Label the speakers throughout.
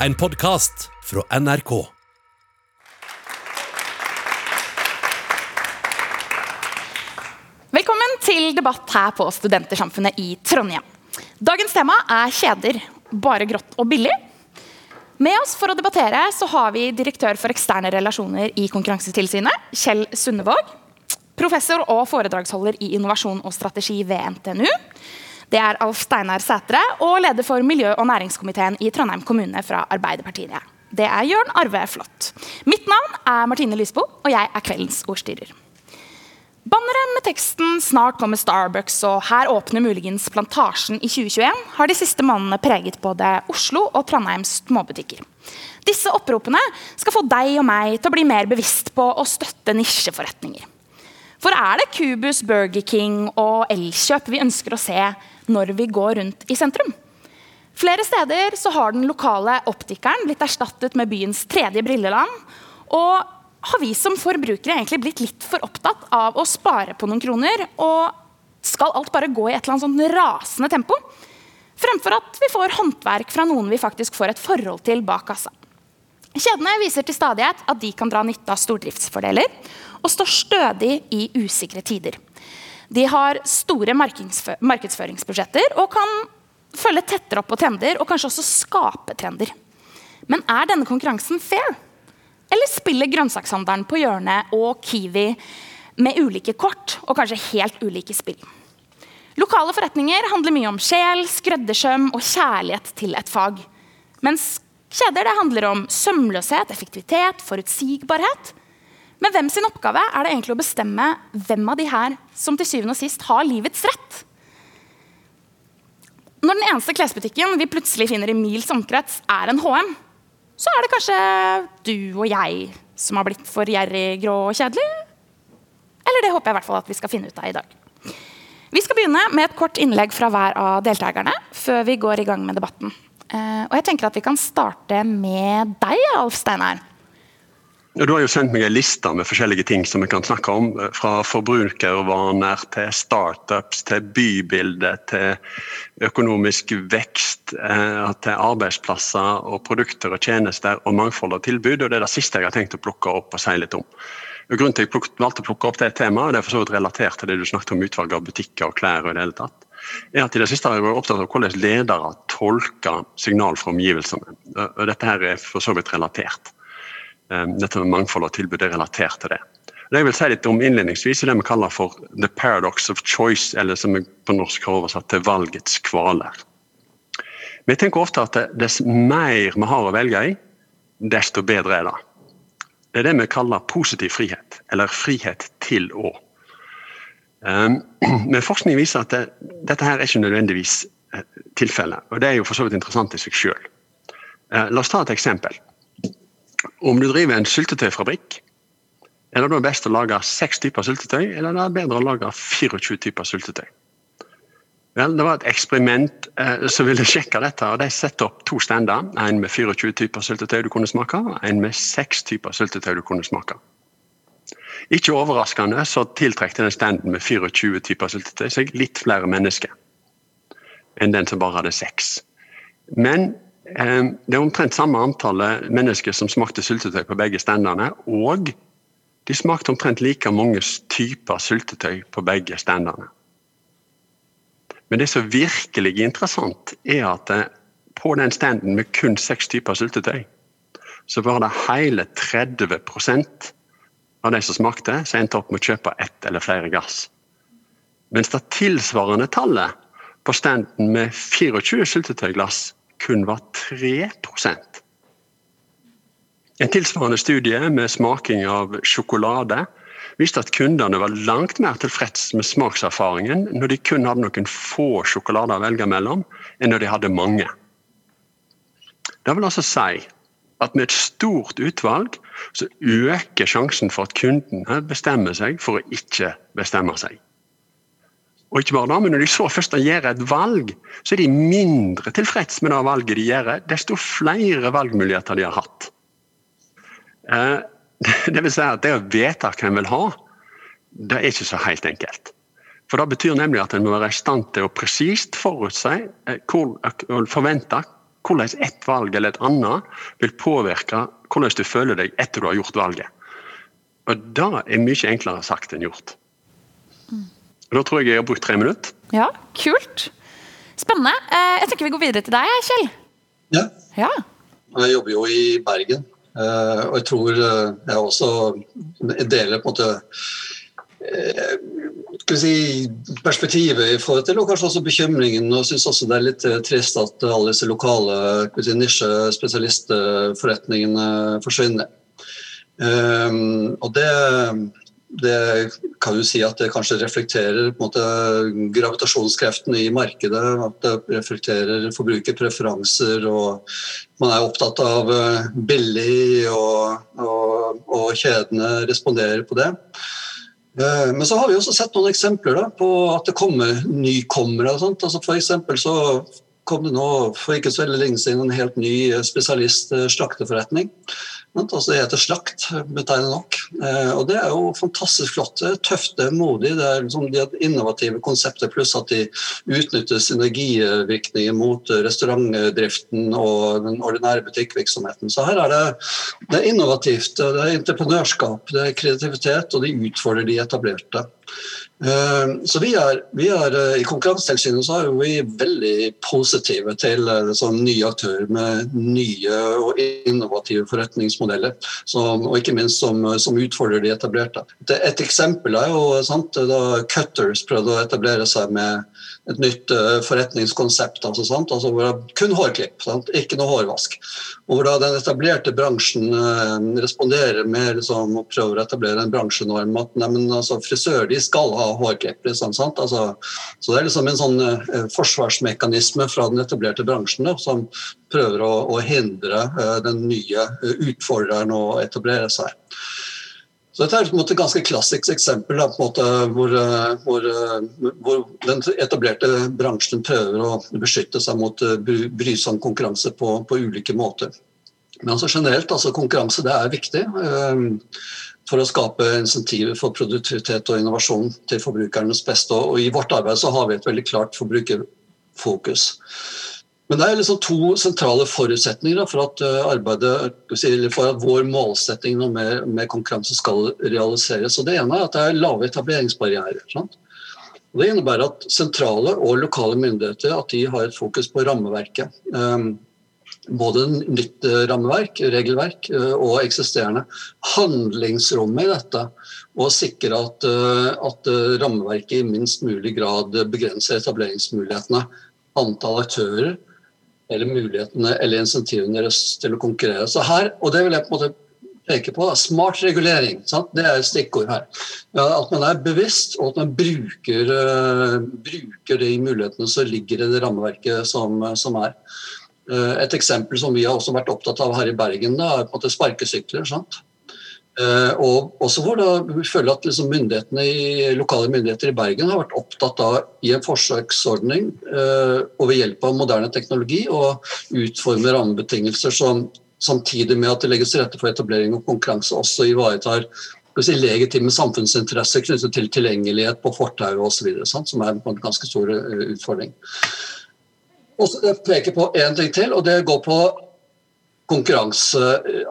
Speaker 1: En podkast fra NRK.
Speaker 2: Velkommen til debatt her på Studentersamfunnet i Trondheim. Dagens tema er kjeder. Bare grått og billig. Med oss for å debattere så har vi direktør for eksterne relasjoner i Konkurransetilsynet, Kjell Sundevåg. Professor og foredragsholder i innovasjon og strategi ved NTNU. Det er Alf Steinar Sætre og leder for miljø- og næringskomiteen i Trondheim kommune fra Arbeiderpartiet. Det er Jørn Arve Flått. Mitt navn er Martine Lysbo, og jeg er kveldens ordstyrer. Banneret med teksten 'Snart kommer Starbucks' og 'Her åpner muligens Plantasjen' i 2021 har de siste månedene preget både Oslo og Trondheims småbutikker. Disse oppropene skal få deg og meg til å bli mer bevisst på å støtte nisjeforretninger. For er det Cubus, Burger King og Elkjøp vi ønsker å se når vi går rundt i sentrum? Flere steder så har den lokale optikeren blitt erstattet med byens tredje brilleland. Og har vi som forbrukere egentlig blitt litt for opptatt av å spare på noen kroner? Og skal alt bare gå i et eller annet sånn rasende tempo? Fremfor at vi får håndverk fra noen vi faktisk får et forhold til bak kassa. Kjedene viser til stadighet at de kan dra nytte av stordriftsfordeler og står stødig i usikre tider. De har store markedsføringsbudsjetter og kan følge tettere opp på trender og kanskje også skape trender. Men er denne konkurransen fair? Eller spiller grønnsakshandelen på hjørnet og Kiwi med ulike kort og kanskje helt ulike spill? Lokale forretninger handler mye om sjel, skreddersøm og kjærlighet til et fag. Mens kjeder handler om sømløshet, effektivitet, forutsigbarhet. Men hvem sin oppgave er det egentlig å bestemme hvem av de her som til syvende og sist har livets rett? Når den eneste klesbutikken vi plutselig finner i mils omkrets, er en HM, så er det kanskje du og jeg som har blitt for gjerrig, grå og kjedelig? Eller det håper jeg i hvert fall at vi skal finne ut av i dag. Vi skal begynne med et kort innlegg fra hver av deltakerne før vi går i gang med debatten. Eh, og jeg tenker at Vi kan starte med deg, Alf Steinar.
Speaker 3: Du har jo sendt meg en liste med forskjellige ting som vi kan snakke om. Fra forbrukervaner til startups, til bybilde, til økonomisk vekst, eh, til arbeidsplasser og produkter og tjenester og mangfold av tilbud. og Det er det siste jeg har tenkt å plukke opp og si litt om. Og grunnen til at jeg valgte å plukke opp det temaet, det er for så vidt relatert til det du snakket om utvalg av butikker og klær, og i det hele tatt, er at i det siste har jeg vært opptatt av hvordan ledere tolker signal fra omgivelsene. Og Dette her er for så vidt relatert. Dette med mangfold og tilbud er relatert til det. Det jeg vil si litt om innledningsvis er det vi kaller for the paradox of choice, eller som vi på norsk har oversatt til valgets kvaler. Vi tenker ofte at dess mer vi har å velge i, desto bedre er det. Det er det vi kaller positiv frihet, eller frihet til å. Men forskning viser at det, dette her er ikke nødvendigvis tilfellet, og det er jo for så vidt interessant i seg sjøl. La oss ta et eksempel. Om du driver en syltetøyfabrikk, er det da best å lage seks typer syltetøy, eller er det bedre å lage 24 typer syltetøy? Vel, Det var et eksperiment eh, som ville sjekke dette. og De satte opp to stender. En med 24 typer syltetøy du kunne smake, og en med seks typer syltetøy du kunne smake. Ikke overraskende så tiltrekte den standen med 24 typer syltetøy seg litt flere mennesker enn den som bare hadde seks. Men det er omtrent samme antallet mennesker som smakte syltetøy på begge standene. Og de smakte omtrent like mange typer syltetøy på begge standene. Men det som virkelig er interessant, er at på den standen med kun seks typer syltetøy, så var det hele 30% av de som smakte, som endte opp med å kjøpe ett eller flere gass. Mens det tilsvarende tallet på standen med 24 syltetøyglass kun var 3% En tilsvarende studie med smaking av sjokolade viste at kundene var langt mer tilfreds med smakserfaringen når de kun hadde noen få sjokolader å velge mellom, enn når de hadde mange. Det vil altså si at med et stort utvalg så øker sjansen for at kundene bestemmer seg for å ikke bestemme seg. Og ikke bare da, men Når de så først gjør et valg, så er de mindre tilfreds med det valget de gjør, desto flere valgmuligheter de har hatt. Eh, det vil si at det å vite hva en vil ha, det er ikke så helt enkelt. For Det betyr nemlig at en må være i stand til å presist forutse og forvente hvordan ett valg eller et annet vil påvirke hvordan du føler deg etter du har gjort valget. Og Det er mye enklere sagt enn gjort. Da tror jeg jeg har brukt tre minutter.
Speaker 4: Ja, kult. Spennende. Eh, jeg tenker vi går videre til deg, Kjell.
Speaker 5: Ja.
Speaker 4: Ja.
Speaker 5: Jeg jobber jo i Bergen. eh, Og jeg tror eh, jeg også deler på en måte eh, skal vi si, perspektivet i forhold til, og kanskje også bekymringen. og syns også det er litt trist at alle disse lokale si, nisjespesialistforretningene forsvinner. Og det, det kan jo si at det kanskje reflekterer måte gravitasjonskreftene i markedet. At det reflekterer forbrukerpreferanser, og man er opptatt av eh, billig, og, og, og kjedene responderer på det. Eh, Men så har vi også sett noen eksempler da, på at det kommer nykommere. Altså for eksempel så kom det nå for ikke så veldig lenge siden en helt ny eh, spesialist slakteforretning. Altså det heter Slakt, betegnende nok. Eh, Og det er jo fantastisk flott. Det tøft, det er modig. Det er liksom de innovative konseptet, pluss at de utnytter synergivirkninger mot restaurantdriften og den ordinære butikkvirksomheten. Så her er det, det er innovativt, det er entreprenørskap, det er kreativitet, og de utfordrer de etablerte. Eh, Så vi er, vi er eh, I Konkurransetilsynet så er vi veldig positive til eh, sånn nye aktører med nye og innovative forretningsmodeller. Som, og ikke minst som, som utfordrer de etablerte. Et, et eksempel er jo sant, da Cutters prøvde å etablere seg med et nytt uh, forretningskonsept. Altså? Altså, hvor det kun hårklipp, sant? ikke noe hårvask. Og hvor da den etablerte bransjen eh, responderer med liksom, og prøver å etablere en bransjenorm at altså, frisører skal ha hårklipp. Liksom? Altså, så det er liksom en sånn eh, forsvarsmekanisme fra den etablerte bransjen da, som prøver å, å hindre den nye utfordreren å etablere seg. Så Dette er et ganske klassisk eksempel da, en måte, hvor, hvor, hvor, den etablerte bransjen prøver å beskytte seg mot brysom konkurranse på, på ulike måter. Men altså generelt, altså konkurranse det er viktig for å skape insentiver for produktivitet og innovasjon til forbrukernes beste. Og I vårt arbeid så har vi et veldig klart forbrukerfokus. Men det er liksom to sentrale forutsetninger for, at arbeidet, for at vår målsetting med, med, konkurranse skal realiseres. Og Det ene er at det er lave etableringsbarrierer. Sant? Og det innebærer at sentrale og lokale myndigheter at de har et fokus på rammeverket. Um, både nytt rammeverk, regelverk og eksisterende. Handlingsrommet i dette og sikre at, at rammeverket i minst mulig grad begrenser etableringsmulighetene. Antall aktører eller mulighetene eller insentivene deres til å konkurrere. Så her, og det vil jeg på en måte peke på, smart regulering. Sant? Det er et stikkord her. Ja, at man er bevisst, og at man bruker, uh, bruker de mulighetene som ligger i det rammeverket som, som er. Uh, et eksempel som vi har også vært opptatt av her i Bergen, da, er på en måte sparkesykler. sant? Uh, og også hvor da, vi føler at liksom myndighetene lokale myndigheter i Bergen har vært opptatt av i en forsøksordning uh, og ved hjelp av moderne teknologi å utforme rammebetingelser som samtidig med at det legges til rette for etablering og konkurranse, også ivaretar si, legitime samfunnsinteresser knyttet til tilgjengelighet på fortau osv., som er en ganske stor uh, utfordring. Og så peker på én ting til, og det går på konkurranse,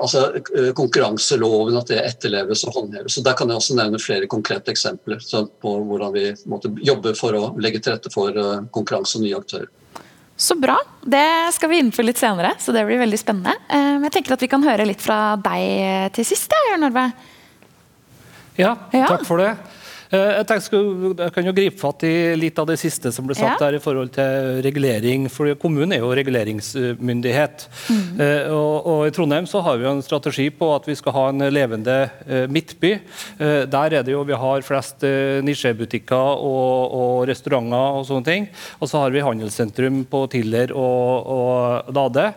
Speaker 5: altså konkurranseloven, at det etterleves og håndheves. Så Der kan jeg også nevne flere konkrete eksempler på hvordan vi måtte, jobber for å legge til rette for konkurranse og nye aktører.
Speaker 4: Så bra. Det skal vi innføre litt senere, så det blir veldig spennende. Jeg tenker at vi kan høre litt fra deg til sist, Jørn Orve.
Speaker 6: Ja,
Speaker 4: Ja.
Speaker 6: takk for det. Eh, Jeg, tenker jeg kan jo gripe fatt i litt av det siste som ble sagt
Speaker 4: Ja.
Speaker 6: der i forhold til regulering. for Kommunen er jo reguleringsmyndighet. Eh, og, og I Trondheim så har vi jo en strategi på at vi skal ha en levende eh, midtby. Eh, der er det jo vi har flest nisjebutikker og, og restauranter og sånne ting. Og så har vi handelssentrum på Tiller og, og Dade.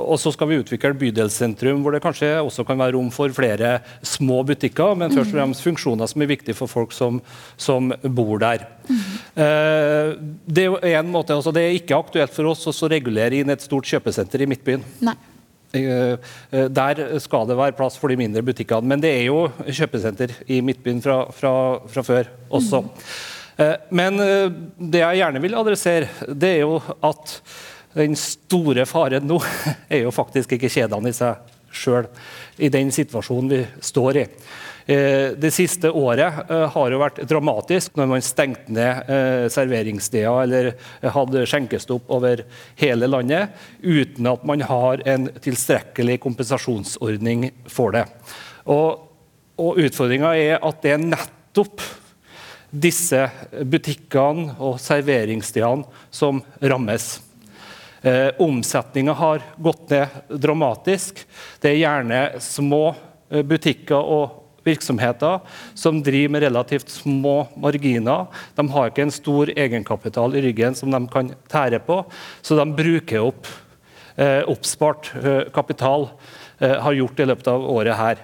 Speaker 6: Og så skal vi utvikle bydelssentrum hvor det kanskje også kan være rom for flere små butikker, men først og fremst funksjoner som er viktig for folk som, som bor der. Eh, det, er en måte, altså det er ikke aktuelt for oss å regulere inn et stort kjøpesenter i Midtbyen.
Speaker 4: Nei.
Speaker 6: Eh, eh, Der skal det være plass for de mindre butikkene, men det er jo kjøpesenter i Midtbyen fra, fra, fra før også. Mm. Men det jeg gjerne vil adressere, det er jo at Den store faren nå er jo faktisk ikke kjedene i seg sjøl, i den situasjonen vi står i. Eh, det siste året eh, har jo vært dramatisk når man stengte ned eh, serveringssteder eller hadde skjenkestopp over hele landet, uten at man har en tilstrekkelig kompensasjonsordning for det. Og, og Utfordringa er at det er nettopp disse butikkene og serveringsstedene som rammes. Eh, Omsetninga har gått ned dramatisk. Det er gjerne små butikker og virksomheter som driver med relativt små marginer. De har ikke en stor egenkapital i ryggen som de kan tære på, så de bruker opp eh, oppspart eh, kapital. Eh, har gjort i løpet av året her.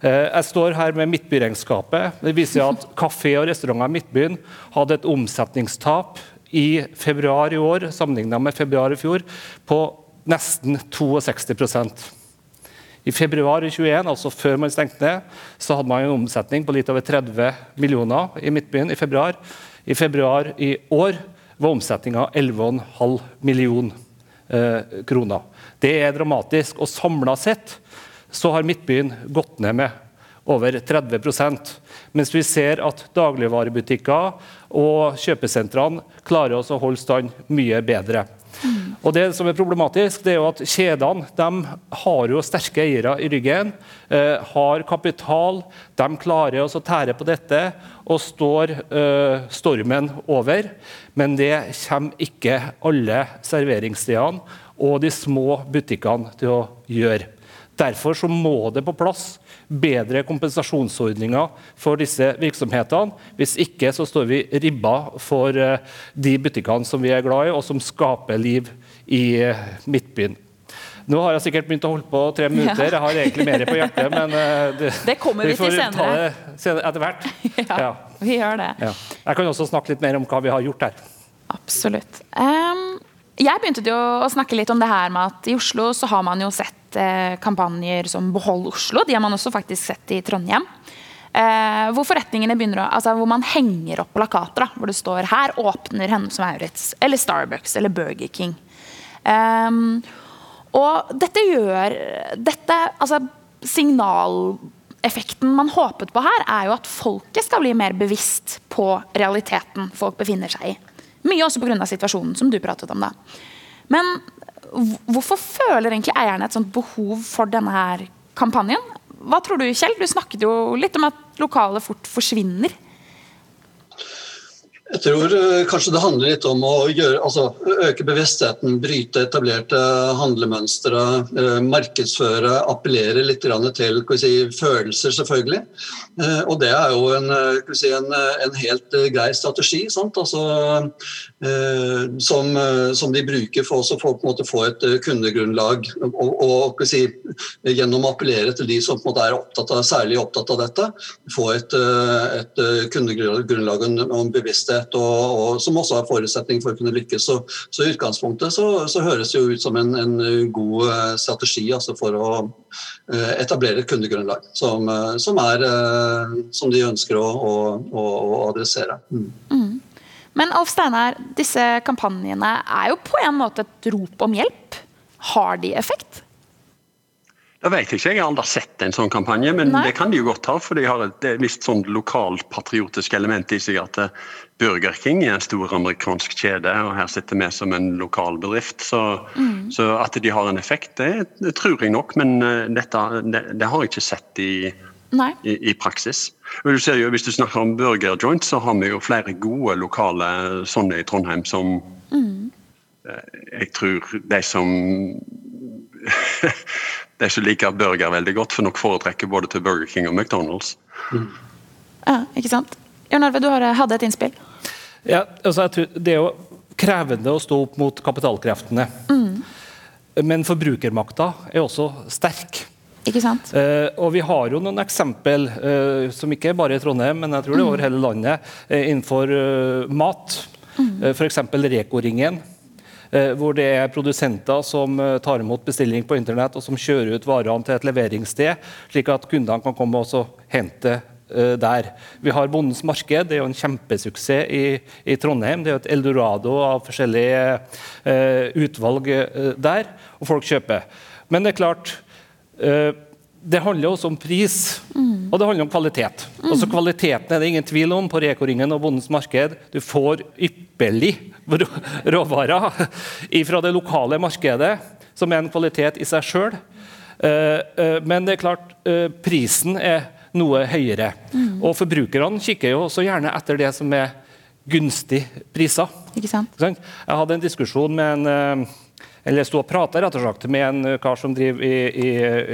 Speaker 6: Eh, jeg står her med Midtbyregnskapet. Det viser at kafé og restauranter i Midtbyen hadde et omsetningstap i februar i år sammenlignet med februar i fjor på nesten 62 i februar 2021, altså før man stengte ned, så hadde man en omsetning på litt over 30 millioner i Midtbyen. I februar I februar i år var omsetninga 11,5 millioner eh, kroner. Det er dramatisk. Og samla sett så har Midtbyen gått ned med over 30% mens vi ser at dagligvarebutikker og kjøpesentrene klarer å holde stand mye bedre. Og det som er problematisk, det er jo at Kjedene de har jo sterke eiere i ryggen, eh, har kapital, de klarer å tære på dette og står eh, stormen over. Men det kommer ikke alle serveringsstedene og de små butikkene til å gjøre. Derfor så må det på plass bedre kompensasjonsordninger for disse virksomhetene. Hvis ikke så står vi ribba for eh, de butikkene som vi er glad i, og som skaper liv i eh, Midtbyen. Nå har jeg sikkert begynt å holde på tre minutter. Jeg har egentlig mer på hjertet, men
Speaker 4: eh, det, det kommer vi, vi til senere.
Speaker 6: senere etter hvert.
Speaker 4: Ja, ja, vi gjør det. Ja.
Speaker 6: Jeg kan også snakke litt mer om hva vi har gjort her.
Speaker 4: Absolutt. Um, jeg begynte jo å snakke litt om det her med at i Oslo så har man jo sett eh, kampanjer som Behold Oslo. De har man også faktisk sett i Trondheim. Eh, hvor forretningene begynner å, altså hvor man henger opp plakater da, hvor det står 'Her åpner Hennes Maurits', eller Starbucks eller Burger King. Um, og dette gjør dette, altså Signaleffekten man håpet på her, er jo at folket skal bli mer bevisst på realiteten folk befinner seg i. Mye også pga. situasjonen som du pratet om. da. Men Hvorfor føler egentlig eierne et sånt behov for denne her kampanjen? Hva tror du, Kjell? Du snakket jo litt om at lokalet fort forsvinner.
Speaker 5: Jeg tror eh, kanskje det handler litt om å gjøre, altså, øke bevisstheten, bryte etablerte handlemønstre, eh, markedsføre, appellere litt til si, følelser, selvfølgelig. Eh, og det er jo en, si, en, en helt grei strategi. Altså, som, som, de bruker for, å få et kundegrunnlag. Og, og si, gjennom å appellere til de som er opptatt av, særlig opptatt av dette, få et, et kundegrunnlag og en bevissthet kvalitet, og, og, som også er forutsetning for å kunne lykkes. Så, så i utgangspunktet så, så, høres det jo ut som en, en god eh, strategi altså for å uh, etablere et kundegrunnlag som, uh, som, er, som de ønsker å, å, å adressere. Mm. Mm.
Speaker 4: Men Alf Steinar, disse kampanjene er jo på en måte et rop om hjelp. Har de effekt?
Speaker 3: Det vet jeg ikke, jeg har aldri sett en sånn kampanje, men Nei. det kan de jo godt ha. For de har et, visst sånn lokalpatriotisk element i seg at eh, Burger King er en stor amerikansk kjede, og her sitter vi som en lokal bedrift. Så, mm. så at de har en effekt, det, det tror jeg nok, men uh, dette det, det, har jeg ikke sett i, i, i praksis. Du jo, Hvis du snakker om burger joint, så har vi jo flere gode lokale sånne i Trondheim som mm. uh, jeg tror de som de som liker burger veldig godt, for nok foretrekker både til Burger King og McDonald's. Mm.
Speaker 4: Ja, ikke sant. Jon Arve, du hadde et innspill?
Speaker 6: Ja, altså jeg tror Det er jo krevende å stå opp mot kapitalkreftene. Mm. Men forbrukermakta er også sterk.
Speaker 4: Ikke sant?
Speaker 6: Eh, og Vi har jo noen eksempel, eh, som ikke er bare i Trondheim, men jeg tror det er over mm. hele landet, eh, innenfor eh, mat. Mm. Eh, F.eks. Reko-ringen Eh, hvor det er produsenter som eh, tar imot bestilling på internett og som kjører ut varene til et leveringssted, slik at kundene kan komme og hente uh, der. Vi har Bondens Marked, det er jo en kjempesuksess i, i Trondheim. Det er jo et eldorado av forskjellige uh, utvalg uh, der, og folk kjøper. Men det er klart det handler også om pris, mm. og det handler om kvalitet. Mm. Også Kvaliteten er det ingen tvil om på Reko-ringen og Bondens Marked. Du får ypperlig råvarer fra det lokale markedet, som er en kvalitet i seg sjøl. Eh, eh, men det er klart, eh, prisen er noe høyere. Mm. Og forbrukerne kikker jo også gjerne etter det som er gunstige priser.
Speaker 4: Ikke sant?
Speaker 6: Jeg hadde en diskusjon med en eller sto og prata med en kar som driver i, i,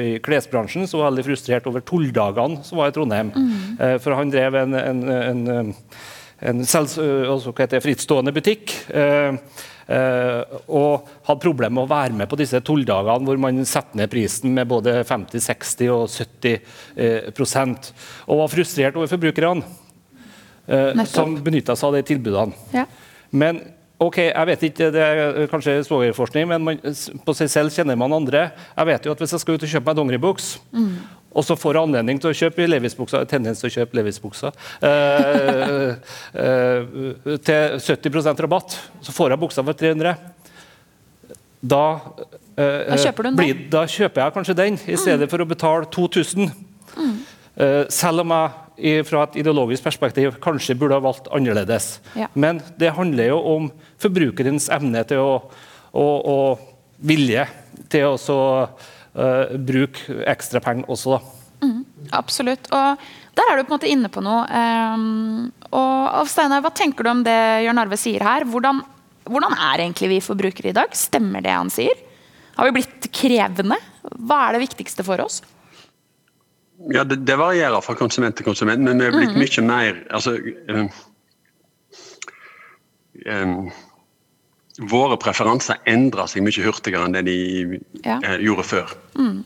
Speaker 6: i, klesbransjen, som var veldig frustrert over tolldagene som var i Trondheim. Mm. For han drev en, en, en, en selv, altså, frittstående butikk. Og hadde problemer med å være med på disse tolldagene hvor man setter ned prisen med både 50, 60 og 70 uh, prosent. Og var frustrert over forbrukerne som benytta seg av de tilbudene. Ja. Men ok, jeg vet ikke, det er kanskje svogerforskning, men man, på seg selv kjenner man andre. Jeg vet jo at Hvis jeg skal ut og kjøpe meg dongeribuks, mm og så får jeg anledning til å kjøpe Levis-buksa, tendens til å kjøpe Levis-buksa, eh, eh, til 70% rabatt, så får jeg buksa for 300. Da,
Speaker 4: eh, da, kjøper
Speaker 6: blir, da, kjøper jeg kanskje den, i stedet mm. for å betale 2000. Mm. Eh, selv om jeg fra et ideologisk perspektiv kanskje burde ha valgt annerledes. Ja. Men det handler jo om forbrukerens evne til å, og, og vilje til å så uh, bruk ekstra penger også. Mm,
Speaker 4: absolutt. Og der er du på en måte inne på noe. Um, og Steinar, hva tenker du om det Jørn Arve sier her? Hvordan, hvordan er egentlig vi forbrukere i dag? Stemmer det han sier? Har vi blitt krevende? Hva er det viktigste for oss?
Speaker 3: Ja, Det, det varierer fra konsument til konsument, men vi er blitt mm. mye mer altså, um, um, våre preferanser endrer seg mye hurtigere enn det de ja. uh, gjorde før. Mm.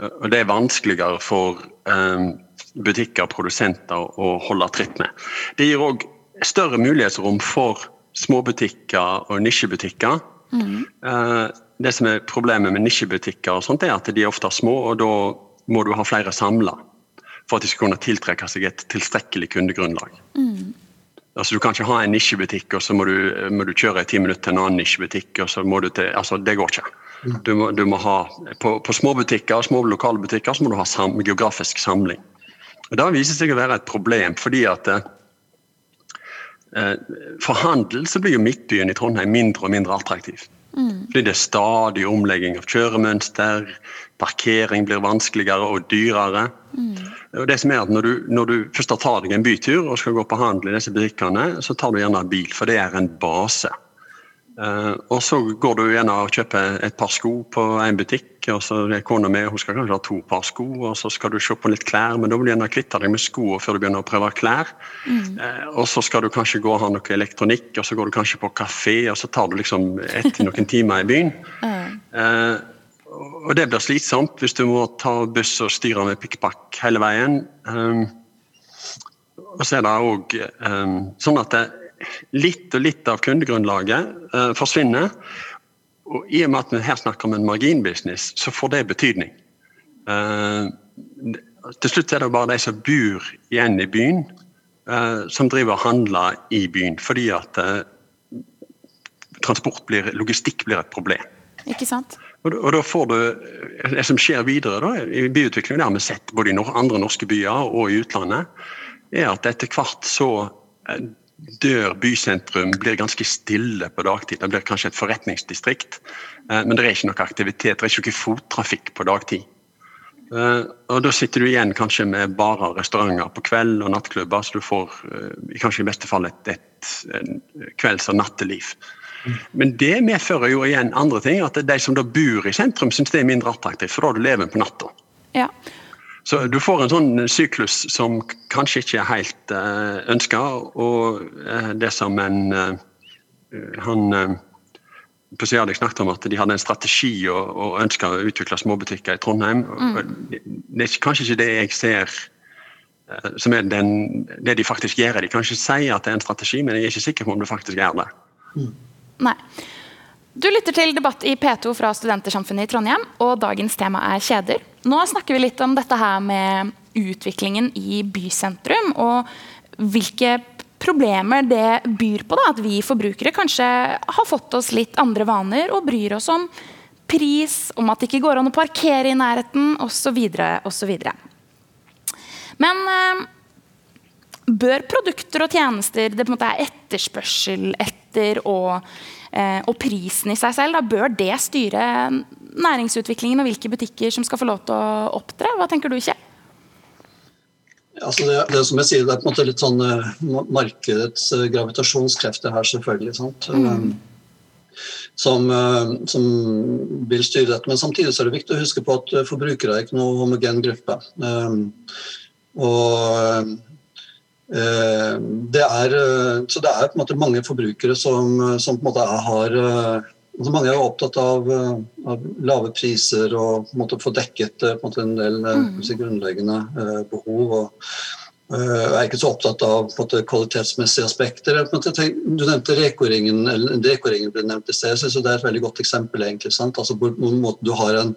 Speaker 3: Og Det er vanskeligere for eh, butikker og produsenter å holde tritt med. Det gir òg større mulighetsrom for småbutikker og nisjebutikker. Mm. Det som er Problemet med nisjebutikker og sånt er at de er ofte små, og da må du ha flere samla for at de skal kunne tiltrekke seg et tilstrekkelig kundegrunnlag. Mm. Altså, du kan ikke ha en nisjebutikk og så må du, må du kjøre i ti minutter til en annen nisjebutikk. og så må du til, altså Det går ikke. Du må, du må ha, På, på småbutikker små lokale butikker så må du ha sam, geografisk samling. Og Det viser seg å være et problem, fordi at eh, for handel så blir jo Midtbyen i Trondheim mindre og mindre attraktiv. Mm. Fordi det er stadig omlegging av kjøremønster, parkering blir vanskeligere og dyrere. Mm. Og det som er at når du, når du først tar deg en bytur og skal gå på handel i disse butikkene, så tar du gjerne bil, for det er en base. Uh, og så går du gjerne og kjøper et par sko på en butikk, og så er kona mi hun skal kanskje ha to par sko, og så skal du se på litt klær, men da vil du gjerne kvitte deg med skoene før du begynner å prøve klær. Mm. Uh, og så skal du kanskje gå og ha noe elektronikk, og så går du kanskje på kafé, og så tar du liksom etter noen timer i byen. Uh, og det blir slitsomt hvis du må ta buss og styre med pikkpakk hele veien. Um, og så er det òg um, sånn at det, litt og litt av kundegrunnlaget eh, forsvinner. Og i og med at vi her snakker om en marginbusiness, så får det betydning. Eh, til slutt er det bare de som bor igjen i byen, eh, som driver og handler i byen. Fordi at transport blir, logistikk blir et problem.
Speaker 4: Ikke sant?
Speaker 3: Og, og da får du, Det som skjer videre da, i byutvikling, det har vi sett både i andre norske byer og i utlandet, er at etter hvert så eh, dør bysentrum, blir ganske stille på dagtid. Det blir kanskje et forretningsdistrikt, eh, men det er ikke noe aktivitet, det er ikke noe fottrafikk på dagtid. Eh, og Da sitter du igjen kanskje med barer og restauranter på kveld og nattklubber, så du får kanskje i beste fall et, et, et kvelds- og natteliv. Men det medfører jo igjen andre ting. At de som da bor i sentrum, syns det er mindre attraktivt, for da du leven på natta.
Speaker 4: Ja.
Speaker 3: Så du får en sånn syklus som kanskje ikke er helt uh, eh, ønska. Og uh, det som en uh, Han uh, snakket om at de hadde en strategi og, og ønska å utvikle småbutikker i Trondheim. Mm. Det er kanskje ikke det jeg ser som er den, det de faktisk gjør. De kan ikke si at det er en strategi, men jeg er ikke sikker på om det faktisk er det. Mm.
Speaker 4: Nei. Du lytter til debatt i P2 fra Studentersamfunnet i Trondheim, og dagens tema er kjeder. Nå snakker vi litt om dette her med utviklingen i bysentrum. Og hvilke problemer det byr på. da, At vi forbrukere kanskje har fått oss litt andre vaner og bryr oss om pris, om at det ikke går an å parkere i nærheten osv. osv. Men eh, bør produkter og tjenester det på en måte er etterspørsel etter og, og prisen i seg selv, da bør det styre næringsutviklingen og hvilke butikker som skal få lov til å opptre? Hva tenker du, Kjell?
Speaker 5: Altså det, det, som jeg sier, det er på en måte litt sånn uh, markedets uh, gravitasjonskrefter her, selvfølgelig. Mm. Um, som, som, vil styre dette. Men samtidig så er det viktig å huske på at forbrukere er ikke noe homogen gruppe. Og det er, så det er på en måte mange forbrukere som, som på en måte har altså mange er opptatt av, av, lave priser og på en måte få dekket en, en del mm. grunnleggende behov. Og, jeg eh, er ikke så opptatt av måte, kvalitetsmessige aspekter. du nevnte Reko-ringen Reko ble nevnt i sted. så det er et veldig godt eksempel. egentlig, altså, hvor, du har en,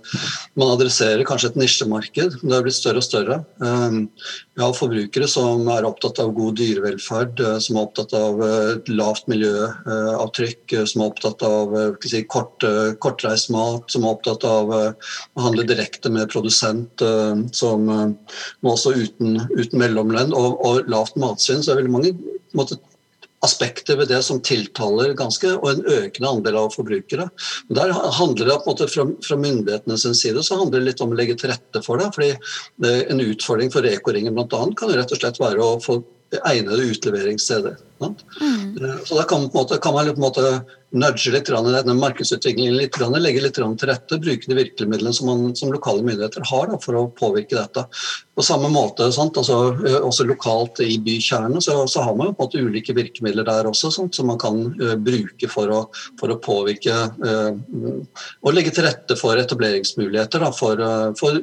Speaker 5: Man adresserer kanskje et nisjemarked. Det har blitt større og større. Um, vi har forbrukere som er opptatt av god dyrevelferd, eh, som er opptatt av lavt miljøavtrykk, eh, som er opptatt av si, kort, kortreist mat, som er opptatt av å handle direkte med produsent, som også uten, uten mellomledd igjen, og, og lavt matsvinn, så er det veldig mange måte, aspekter ved det som tiltaler ganske, og en økende andel av forbrukere. Men der handler det på en måte fra, fra sin side så handler det litt om å legge til rette for det. fordi det, En utfordring for Reko-ringen bl.a. kan jo rett og slett være å få egnede utleveringssteder. Mm. Så da kan, måte, kan man på en måte nudge litt i denne markedsutviklingen litt, legge litt til rette, bruke de virkemidlene som, man, som lokale myndigheter har da, for å påvirke dette. På samme måte, altså, også lokalt i bykjernene, så, så, har man på en måte ulike virkemidler der også, sant, som man kan uh, bruke for å, for å påvirke uh, og legge til rette for etableringsmuligheter da, for, uh, for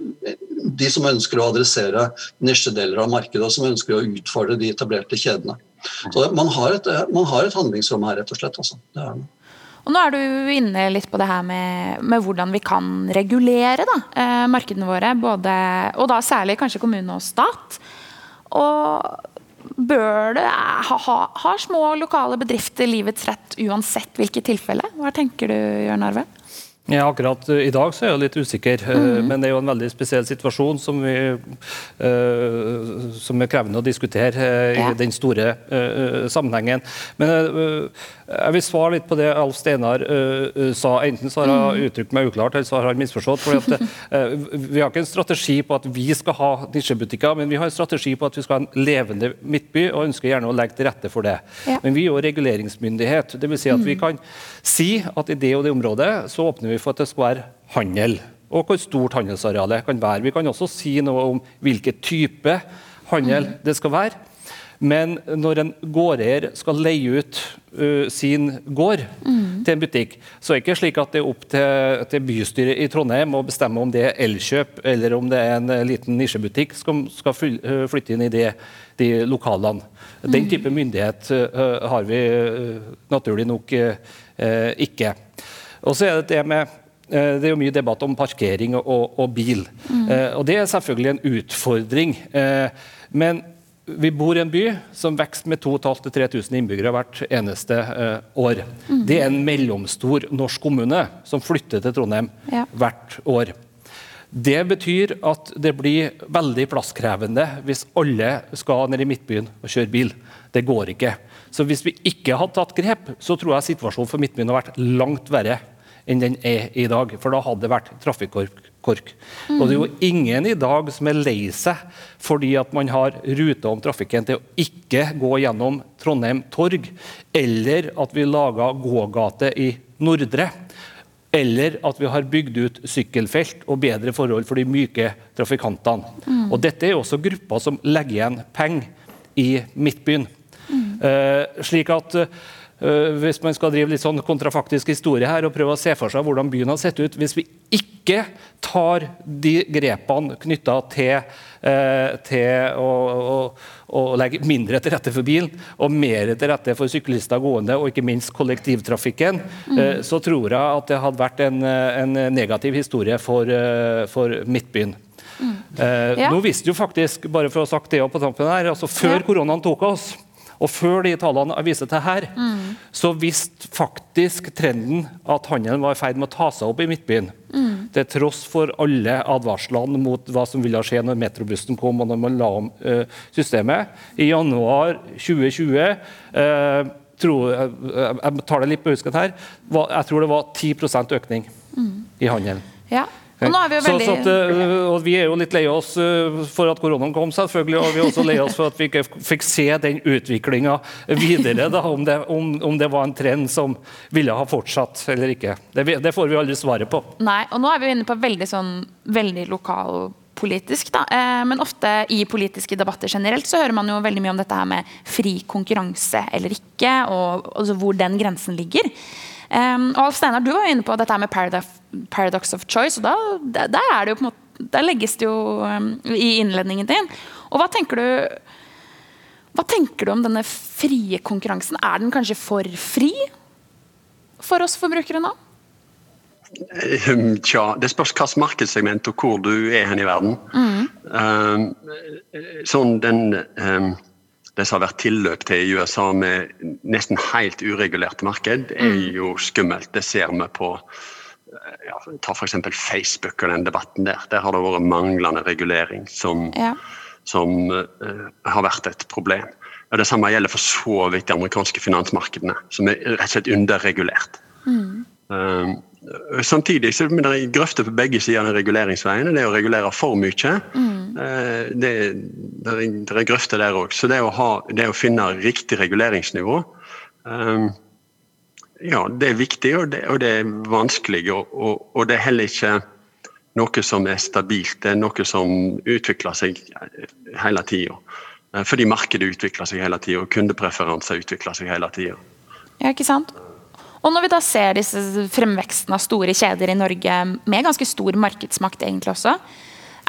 Speaker 5: de som ønsker å adressere nisjedeler av markedet, og som ønsker å utfordre de etablerte kjedene. Så man har et, man har et handlingsrom her, rett og slett. Altså.
Speaker 4: Og nå er du inne litt på det her med, med hvordan vi kan regulere da, eh, markedene våre. Både, og da særlig kanskje kommune og stat. Og bør det ha, ha, Har små lokale bedrifter livets rett uansett hvilket tilfelle? Hva tenker du, Jørn Arve?
Speaker 6: Ja, akkurat eh, I dag så er jeg litt usikker, mm. men det er jo en veldig spesiell situasjon som, vi, uh, som er krevende å diskutere uh, ja. i den store uh, sammenhengen. Men jeg vil svare litt på det Alf Steinar sa. Enten så har jeg mm. uttrykt meg uklart, eller så har han misforstått. Fordi at, vi har ikke en strategi på at vi skal ha nisjebutikker, men vi har en strategi på at vi skal ha en levende midtby, og ønsker gjerne å legge til rette for det. Ja. Men vi er jo reguleringsmyndighet. det vil Si at vi mm. kan si at i det og det området så åpner vi for at det skal være handel. Og hvor stort handelsarealet kan være. Vi kan også si noe om hvilken type handel mm. det skal være. Men når en gårdeier skal leie ut uh, sin gård mm. til en butikk, så er det ikke slik at det er opp til, til bystyret i Trondheim å bestemme om det er Elkjøp eller om det er en uh, liten nisjebutikk som skal uh, flytte inn i det, de lokalene. Mm. Den type myndighet har vi naturlig nok ikke. Og så er det det med eh, det er jo mye debatt om parkering og, og bil. Mm. Eh, og Det er selvfølgelig en utfordring. Eh, men vi bor i en by som vokser med 2500-3000 innbyggere hvert eneste år. Mm. Det er en mellomstor norsk kommune som flytter til Trondheim ja. hvert år. Det betyr at det blir veldig plasskrevende hvis alle skal ned i Midtbyen og kjøre bil. Det går ikke. Så hvis vi ikke hadde tatt grep, så tror jeg situasjonen for Midtbyen hadde vært langt verre enn den er i dag. For da hadde det vært trafikkork. Mm. Og det er jo ingen i dag som er lei seg fordi at man har ruter om trafikken til å ikke gå gjennom Trondheim torg, eller at vi laga gågate i Nordre. Eller at vi har bygd ut sykkelfelt og bedre forhold for de myke trafikantene. Mm. Og Dette er også grupper som legger igjen penger i Midtbyen. Uh, slik at Eh, hvis man skal drive litt sånn kontrafaktisk historie her og prøve å se for seg hvordan byen har sett ut hvis vi ikke tar de grepene knytta til, eh, til å, å, å, legge mindre til rette for bilen og mer til rette for syklister gående, og ikke minst kollektivtrafikken, mm. eh, så tror jeg at det hadde vært en, en negativ historie for, for Midtbyen. Mm. Eh,
Speaker 4: Ja.
Speaker 6: Nå visste jo faktisk, bare for å ha sagt det på tampen her, altså Før
Speaker 4: Ja.
Speaker 6: koronaen tok oss, og før de tallene jeg viser til her,
Speaker 4: Mm.
Speaker 6: så visste faktisk trenden at handelen var i ferd med å ta seg opp i Midtbyen.
Speaker 4: Mm.
Speaker 6: Til tross for alle advarslene mot hva som ville skje når metrobussen kom og når man la om uh, systemet. I januar 2020 uh, tro, jeg, jeg tar det litt på husken her, var, jeg tror det var 10% økning i handelen.
Speaker 4: Ja. Og nå er vi jo veldig
Speaker 6: så at, eh, og vi er jo litt lei oss eh, for at koronaen kom, selvfølgelig, og vi er også lei oss for at vi ikke fikk se den utviklinga videre. Da, om, det, om, om det var en trend som ville ha fortsatt eller ikke. Det, det får vi aldri svaret på.
Speaker 4: Nei, og nå er vi inne på veldig sånn veldig lokalpolitisk, da. Eh, men ofte i politiske debatter generelt så hører man jo veldig mye om dette her med fri konkurranse eller ikke, og og hvor den grensen ligger. Um, og Alf Steinar, du var jo inne på dette med paradox, paradox of choice, og da, der, er det jo på en måte der legges det jo um, i innledningen din. Og hva tenker du hva tenker du om denne frie konkurransen? Er den kanskje for fri for oss forbrukere nå?
Speaker 3: Tja, det spørs hvilket markedssegment og hvor du er hen i verden. Um, sånn den um, Det som har vært tilløp til i USA med nesten helt uregulerte marked, er jo skummelt. Det ser vi på uh, ja, Ta f.eks. Facebook og den debatten der. Der har det vært manglende regulering som,
Speaker 4: Ja.
Speaker 3: som uh, har vært et problem. Og Det samme gjelder for så vidt de amerikanske finansmarkedene, som er rett og slett underregulert. Um, samtidig så er det grøfter på begge sider av reguleringsveiene. reguleringsveien. Det å regulere for mye, mm. det, det, er, det er grøfter der òg. Så det å, ha, det å finne riktig reguleringsnivå um, ja, det er viktig, og det, og det er vanskelig. Og, og, og det er heller ikke noe som er stabilt. Det er noe som utvikler seg hele tida. Fordi markedet utvikler seg hele tida, og kundepreferanser utvikler seg hele tida.
Speaker 4: Ja, ikke sant? Og når vi da ser disse fremveksten av store kjeder i Norge med ganske stor markedsmakt egentlig også,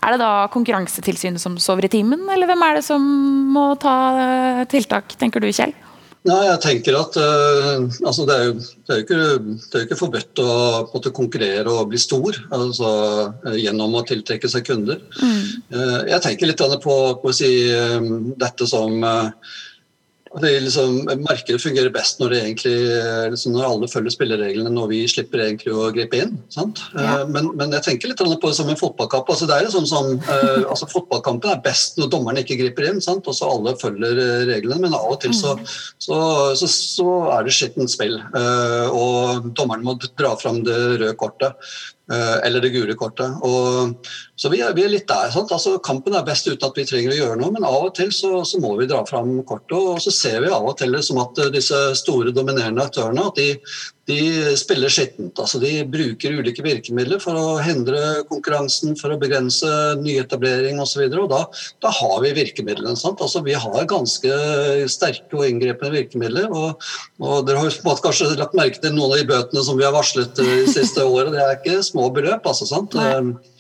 Speaker 4: er det da Konkurransetilsynet som sover i timen, eller hvem er det som må ta eh, tiltak, tenker du Kjell?
Speaker 5: Nei, jeg tenker at uh, altså det, er jo, det, er jo ikke, det er jo ikke forbudt å måte, konkurrere og bli stor altså, uh, gjennom å tiltrekke seg kunder. Uh, jeg tenker litt på, si, dette som det liksom, Markedet fungerer best når, det egentlig, liksom, når alle følger spillereglene, når vi slipper egentlig å gripe inn. sant?
Speaker 4: Ja.
Speaker 5: Men, men jeg tenker litt på det som en fotballkamp. altså det er sånn som, eh, altså Fotballkampen er best når dommeren ikke griper inn, sant? og så alle følger eh, reglene. Men av og til så, så, så, så er det skittent spill. eh, Og dommeren må dra fram det røde kortet. Eh, Eller det gule kortet. Og, så vi er, vi er litt der. Altså Kampen er best uten at vi trenger å gjøre noe, men av og til så, så må vi dra fram kortet. Og så ser vi av og til som at eh, disse store dominerende aktørene at de, de spiller skittent. altså De bruker ulike virkemidler for å hindre konkurransen, for å begrense nyetablering osv. Da, da har vi virkemidlene. sant? Altså Vi har ganske sterke og inngripende virkemidler. og, og Dere har kanskje lagt merke til noen av de bøtene som vi har varslet eh, de siste året. Det er ikke små beløp. altså sant?
Speaker 4: Nei.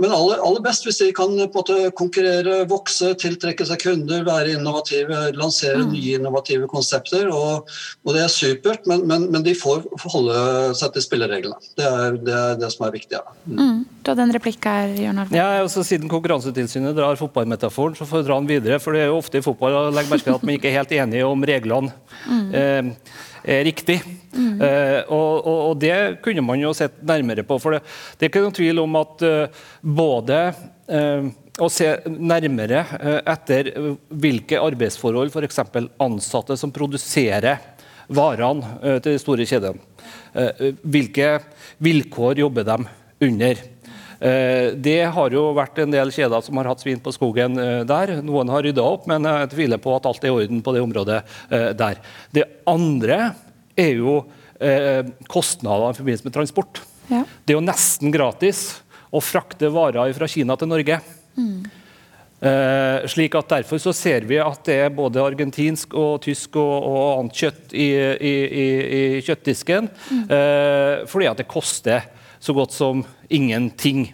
Speaker 5: Men aller, aller best hvis de kan på konkurrere, vokse, tiltrekke seg kunder, være innovative, lansere nye innovative konsepter. Og, og Det er supert, men, men, men de får holde seg til spillereglene. Det er det, er det som er viktig. Ja.
Speaker 4: Mm. Du hadde en replikk her, Jørn Arve.
Speaker 6: Ja, også siden Konkurransetilsynet drar fotballmetaforen, så får vi dra den videre. For det er jo ofte i fotball å legge merke til at man ikke er helt enige om reglene eh, er riktig. Eh, og, og, det kunne man jo sett nærmere på. For det, det er ikke noen tvil om at uh, både uh, å se nærmere uh, etter hvilke arbeidsforhold f.eks. ansatte som produserer varene til de store kjedene. Hvilke vilkår jobber de under? Det har jo vært en del kjeder som har hatt svin på skogen der. Noen har rydda opp, men jeg tviler på at alt er i orden på det området der. Det andre er jo eh, kostnader i forbindelse med transport.
Speaker 4: Ja.
Speaker 6: Det er jo nesten gratis å frakte varer fra Kina til Norge. Eh, slik at Derfor så ser vi at det er både argentinsk og tysk og, og annet kjøtt i, i, i, i kjøttdisken. Eh, fordi at det koster så godt som ingenting.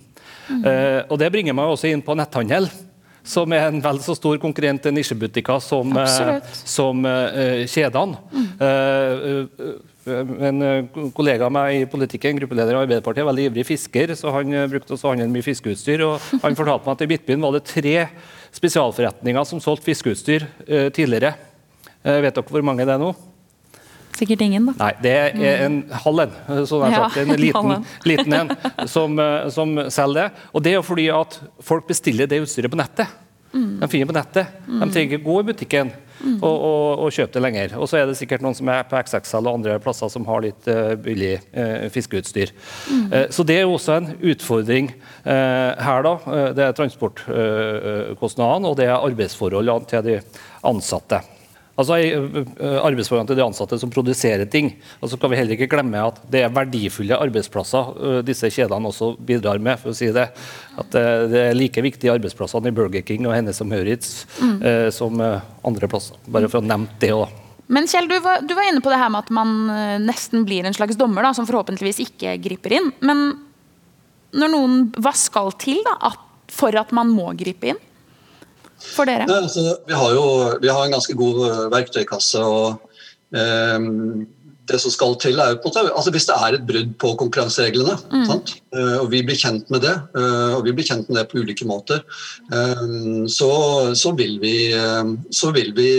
Speaker 6: Eh, og Det bringer meg også inn på netthandel, som er en vel så stor konkurrent til nisjebutikker som, eh, som eh, kjedene. Eh, eh, en kollega av meg i politikken, gruppeleder i Arbeiderpartiet, er veldig ivrig fisker, så han brukte også handle mye fiskeutstyr. og Han fortalte meg at i Midtbyen var det tre spesialforretninger som solgte fiskeutstyr tidligere. Vet dere hvor mange det er nå?
Speaker 4: Sikkert ingen, da.
Speaker 6: Nei, det er en halv en. Sånn
Speaker 4: Ja,
Speaker 6: sagt, en
Speaker 4: en
Speaker 6: liten, liten en som, eh, som selger det. Og det er jo fordi at folk bestiller det utstyret på nettet.
Speaker 4: Mm.
Speaker 6: De finner på nettet. De trenger ikke gå i butikken og, og, og kjøpe det lenger. Og så er det sikkert noen som er på XXL og andre plasser som har litt uh, billig uh, fiskeutstyr.
Speaker 4: Mm.
Speaker 6: Eh, så det er jo også en utfordring her, da. Det er transportkostnadene og det er arbeidsforholdene til de ansatte. Altså ø, ø, Arbeidsforholdene til de ansatte som produserer ting. Og så kan vi heller ikke glemme at det er verdifulle arbeidsplasser disse kjedene også bidrar med. for å si Det At det er like viktige arbeidsplassene i Burger King og Hennes og Maurits mm. som andre plasser. Bare for å nevne det òg.
Speaker 4: Men Kjell, du var, du var inne på det her med at man eh, nesten blir en slags dommer, da, som forhåpentligvis ikke griper inn. Men når noen, hva skal til da, for at man må gripe inn? For dere?
Speaker 5: Nei, altså, vi har jo vi har en ganske god eh, verktøykasse. og um, det som skal til er på altså Hvis det er et brudd på konkurransereglene, sant? Eh, og vi blir kjent med det, og vi blir kjent med det på ulike måter, så, så vil vi, så vil vi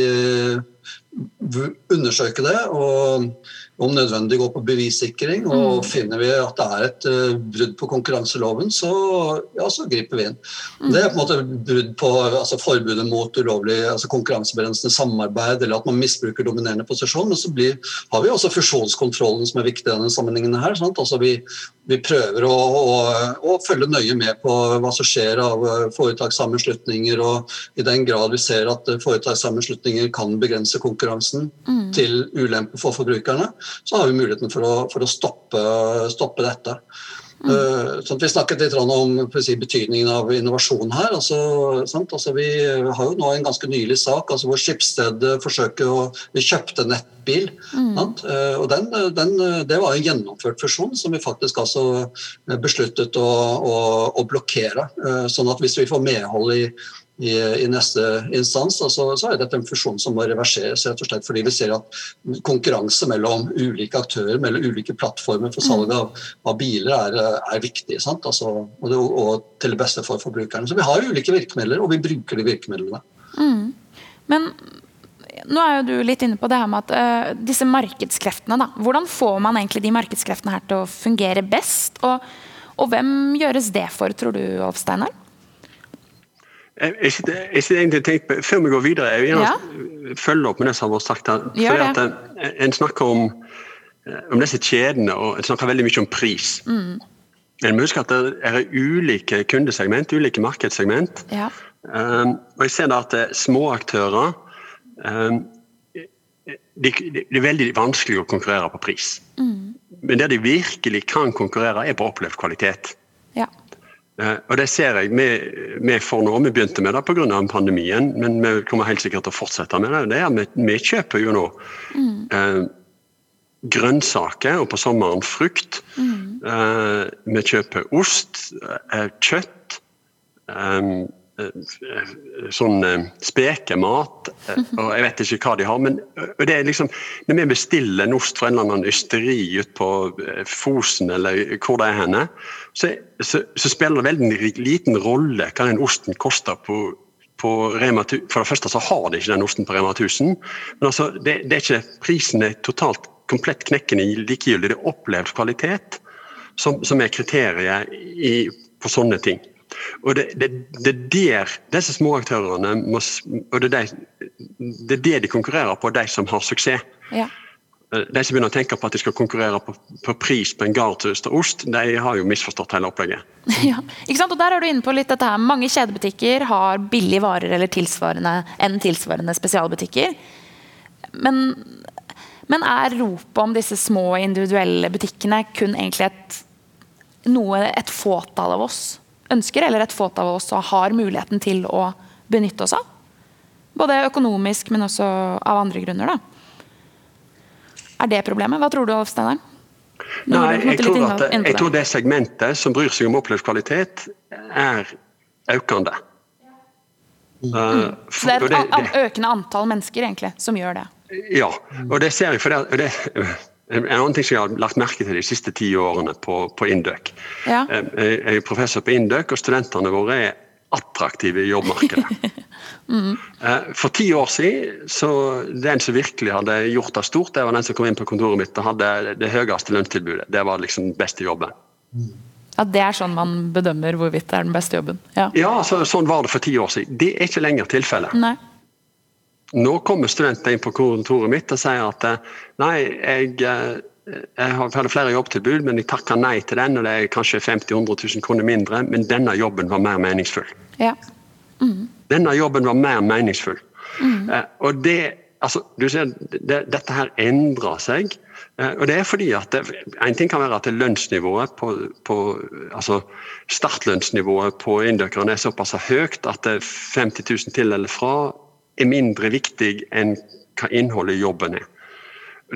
Speaker 5: undersøke det. og om nødvendig gå på bevissikring. og Finner vi at det er et uh, brudd på konkurranseloven, så, ja, så griper vi inn. Det er på en måte brudd på altså forbudet mot ulovlig altså konkurransebegrensende samarbeid, eller at man misbruker dominerende posisjon. Men så blir, har vi også fusjonskontrollen som er viktig i denne sammenhengen. her, sant? Altså vi, vi prøver å, å, å følge nøye med på hva som skjer av eh, foretakssammenslutninger. og I den grad vi ser at eh, foretakssammenslutninger kan begrense konkurransen til ulempe for forbrukerne, så har vi muligheten for å, for å stoppe, stoppe dette. Mm. sånn vi snakket litt om si, betydningen av innovasjon her. Altså, sant? Altså, vi har jo nå en ganske nylig sak altså, hvor Skipsted forsøker å Vi kjøpte nettbil. Sant? Uh, og den, den, det var en gjennomført fusjon som vi faktisk altså besluttet å, å, å blokkere. Uh, sånn at hvis vi får medhold i i, i neste instans, altså, så er dette en fusjon som må reverseres. rett og slett Fordi vi ser at konkurranse mellom ulike aktører, mellom ulike plattformer for salg av, av biler, er, er viktig. Altså, og, det, og til det beste for forbrukerne. Så vi har ulike virkemidler, og vi bruker de virkemidlene.
Speaker 4: Men nå er jo du litt inne på det her med at uh, disse markedskreftene, da. Hvordan får man egentlig de markedskreftene her til å fungere best? Og, og hvem gjøres det for, tror du, Olf Steinar?
Speaker 3: Jeg, sitter, egentlig tenkt på, Før vi går videre, jeg vil gjerne følge opp med det som har vært sagt her. Fordi at eh, En snakker om, eh, om disse kjedene, og en snakker veldig mye om pris. En må huske at det er ulike kundesegment, ulike markedssegment.
Speaker 4: Ja.
Speaker 3: Um, og jeg ser da at små aktører um, de, de, det er veldig vanskelig å konkurrere på pris. Men der de virkelig kan konkurrere, er på opplevd kvalitet. Eh, og det ser jeg vi, vi får nå. Vi begynte med det pga. pandemien, men vi kommer helt sikkert til å fortsette med det. det er, vi, vi kjøper jo nå eh, grønnsaker, og på sommeren frukt. Eh, vi kjøper ost, eh, kjøtt, eh, sånn eh, spekemat, eh, og jeg vet ikke hva de har. Men det er liksom, når vi bestiller en ost fra en eller annen ysteri ute på eh, Fosen eller hvor det er henne, så, så, så spiller det veldig liten rolle hva den osten koster på på Rema, 1000. for det første så har de ikke den osten på Rema 1000. Men altså, det, det er ikke, prisen er totalt komplett knekkende likegyldig. Det er opplevd kvalitet som, som er kriteriet i, på sånne ting. Og det, det, det er der disse små aktørene må, og det er, de, det er det de konkurrerer på, de som har suksess.
Speaker 4: ja.
Speaker 3: Eh, De som begynner å tenke på at de skal konkurrere på, på pris på en gardtust og ost, de har jo misforstått hele opplegget.
Speaker 4: ja. Ikke sant? Og der er du inne på litt dette her. Mange kjedebutikker har billige varer eller tilsvarende enn tilsvarende spesialbutikker. Men, men er ropet om disse små individuelle butikkene kun egentlig et, noe et fåtall av oss ønsker, eller et fåtall av oss har muligheten til å benytte oss av? Både økonomisk, men også av andre grunner. da. Er det problemet? Hva tror du, Alf Steinar?
Speaker 3: Nei, jeg tror, at, jeg tror det segmentet som bryr seg om opplevd kvalitet, er økende. Uh,
Speaker 4: Så det er et økende antall mennesker egentlig som gjør det.
Speaker 3: Ja, og det ser jeg for det, det en annen ting som jeg har lagt merke til de siste ti årene på, på Indøk.
Speaker 4: Ja.
Speaker 3: Eh, Jeg er professor på Indøk, og studentene våre er attraktive i jobbmarkedet. mm. For ti år siden så den som virkelig hadde gjort det stort, det var den som kom inn på kontoret mitt og hadde det høyeste lønnstilbudet. Det var liksom den beste jobben.
Speaker 4: Ja, Det er sånn man bedømmer hvorvidt det er den beste jobben. Ja.
Speaker 3: Ja, så, Sånn var det for ti år siden. Det er ikke lenger tilfellet. Nå kommer studenter inn på kontoret mitt og sier at eh, nei, jeg, eh, jeg hadde flere jobbtilbud, men jeg takka nei til den, og det er kanskje 50 000-100 000 kroner mindre, men denne jobben var mer meningsfull.
Speaker 4: Ja.
Speaker 3: Denne jobben var mer meningsfull. Eh, og det, altså, du ser, det, dette her endrer seg. Eh, og det er fordi at det, En ting kan være at lønnsnivået på, på altså Startlønnsnivået på indøkerne er såpass høyt at 50 000 til eller fra er mindre viktig enn hva innholdet i jobben er.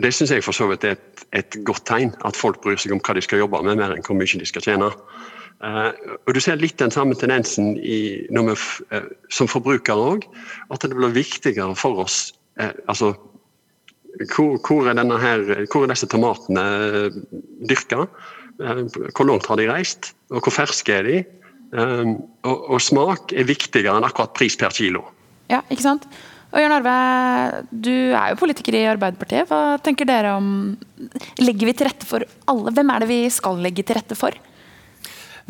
Speaker 3: Det syns jeg for så vidt er et, et godt tegn, at folk bryr seg om hva de skal jobbe med, mer enn hvor mye de skal tjene. Uh, og Du ser litt den samme tendensen i, vi, eh, som forbrukere òg. At det blir viktigere for oss uh, altså, hvor, hvor, er her, hvor er disse tomatene dyrka? Hvor langt har de reist? Og hvor ferske er de? Og, og smak er viktigere enn akkurat pris per kilo.
Speaker 4: Ja, ikke sant? Og Jørn Arve, du er jo politiker i Arbeiderpartiet. Hva tenker dere om Legger vi til rette for alle? Hvem er det vi skal legge til rette for?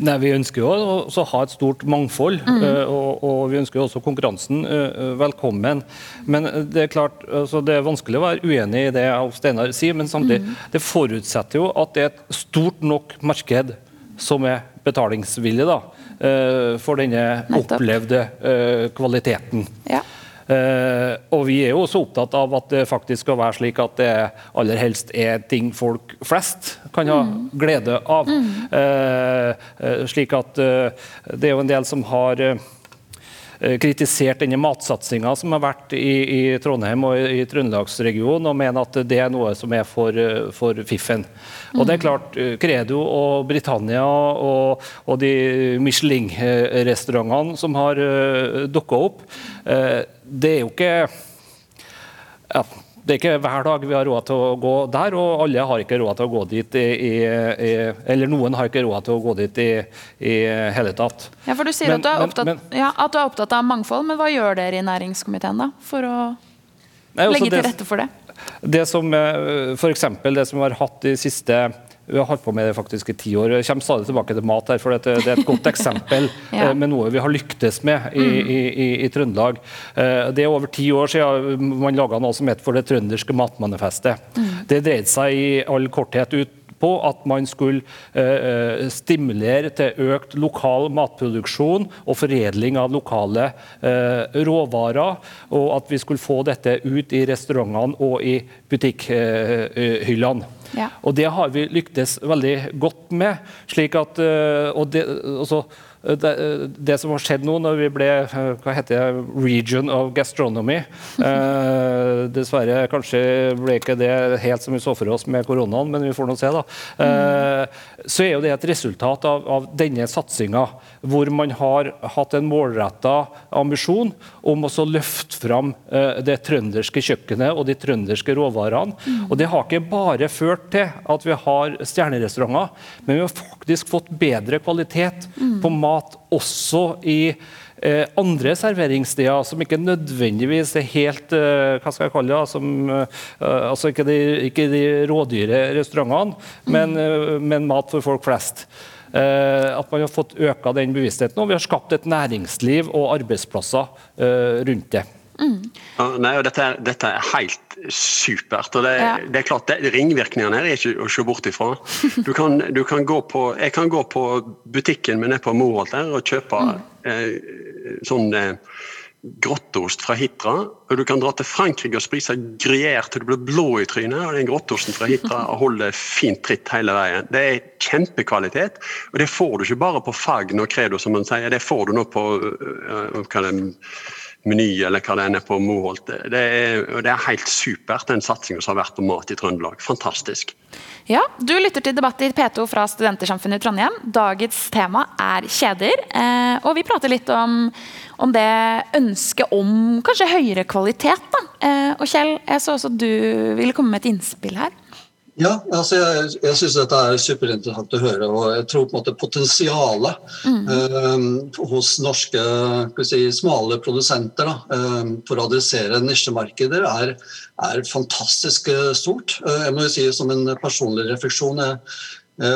Speaker 6: Nei, Vi ønsker jo å ha et stort mangfold, mm. og, og vi ønsker jo også konkurransen eh, velkommen. Men det er klart, altså det er vanskelig å være uenig i det Steinar sier, men samtidig, det forutsetter jo at det er et stort nok marked som er betalingsvillig da, eh, for denne opplevde eh, kvaliteten.
Speaker 4: Ja.
Speaker 6: Eh, og vi er jo også opptatt av at det faktisk skal være slik at det aller helst er ting folk flest kan ha glede av. Eh, eh, slik at eh, det er jo en del som har eh, eh, kritisert denne matsatsinga som har vært i, i Trondheim og i, i Trøndelagsregionen, og mener at det er noe som er for, eh, for fiffen. Og det er klart, eh, Credo og Britannia og, og de Michelin-restaurantene som har dukka opp, eh, det er jo ikke ja, det er ikke hver dag vi har råd til å gå der, og alle har ikke råd til å gå dit i, i, Eller noen har ikke råd til å gå dit i, i hele tatt.
Speaker 4: Ja, for Du sier
Speaker 6: Men-
Speaker 4: at, du opptatt,
Speaker 6: men-
Speaker 4: ja, at du er opptatt av mangfold, men hva gjør dere i næringskomiteen da, for å
Speaker 6: Nei, altså
Speaker 4: legge til rette for det?
Speaker 6: Det som, f.eks. for eksempel, det som vi har hatt de siste vi har holdt på med det faktisk i ti år. Jeg kommer stadig tilbake til mat, her, for det, er et godt eksempel
Speaker 4: Ja.
Speaker 6: eh, med noe vi har lyktes med i, i, i, i Trøndelag. Eh, Det er over ti år siden man laga noe som het for det trønderske matmanifestet. Det dreide seg i all korthet ut på at man skulle eh, eh, stimulere til økt lokal matproduksjon og foredling av lokale eh, råvarer, og at vi skulle få dette ut i restaurantene og i butikkhyllene.
Speaker 4: Ja.
Speaker 6: Og det har vi lyktes veldig godt med. slik at, eh, og det, altså, det, det som har skjedd nå når vi ble eh, hva heter det, region of gastronomy eh, Dessverre kanskje ble ikke det helt som vi så for oss med koronaen, men vi får nå se. da. Eh, så er jo det et resultat av, av denne satsinga, hvor man har hatt en målretta ambisjon om å løfte fram eh, det trønderske kjøkkenet og de trønderske råvarene. Og det har ikke bare ført til at vi har stjernerestauranter, men vi har faktisk fått bedre kvalitet på mat også i eh, andre serveringssteder som ikke nødvendigvis er helt eh, hva skal jeg kalle det, som, eh, altså ikke de, ikke de rådyre restaurantene, men, mm. men mat for folk flest. Eh, at man har fått øka den bevisstheten, og vi har skapt et næringsliv og arbeidsplasser rundt det.
Speaker 3: Ja, nei, og dette, er, dette er helt supert. og det,
Speaker 4: Ja.
Speaker 3: det er klart, det, Ringvirkningene her er ikke å se bort ifra. Du kan, du kan gå på, jeg kan gå på butikken min nede på Moholt og kjøpe eh, sånn eh, grotteost fra Hitra. Og du kan dra til Frankrike og spise gruyère til du blir blå i trynet. og Den grotteosten fra Hitra holder fint tritt hele veien. Det er kjempekvalitet. Og det får du ikke bare på Fagn og Credo, som man sier. Det får du nå på øh, hva er det, Meny eller hva det er på Moholt. Det er, det er helt supert, den satsinga som har vært på mat i Trøndelag. Fantastisk.
Speaker 4: Ja, Du lytter til debatt i P2 fra Studentersamfunnet i Trondheim. Dagens tema er kjeder. Eh, og vi prater litt om, om det ønsket om kanskje høyere kvalitet. da. Eh, og Kjell, jeg så også du ville komme med et innspill her.
Speaker 5: Ja, altså jeg, jeg syns dette er superinteressant å høre. og Jeg tror på en måte potensialet mm. eh, hos norske si, smale produsenter da, eh, for å adressere nisjemarkeder er, er fantastisk eh, stort. Eh, jeg må jo si Som en personlig refleksjon jeg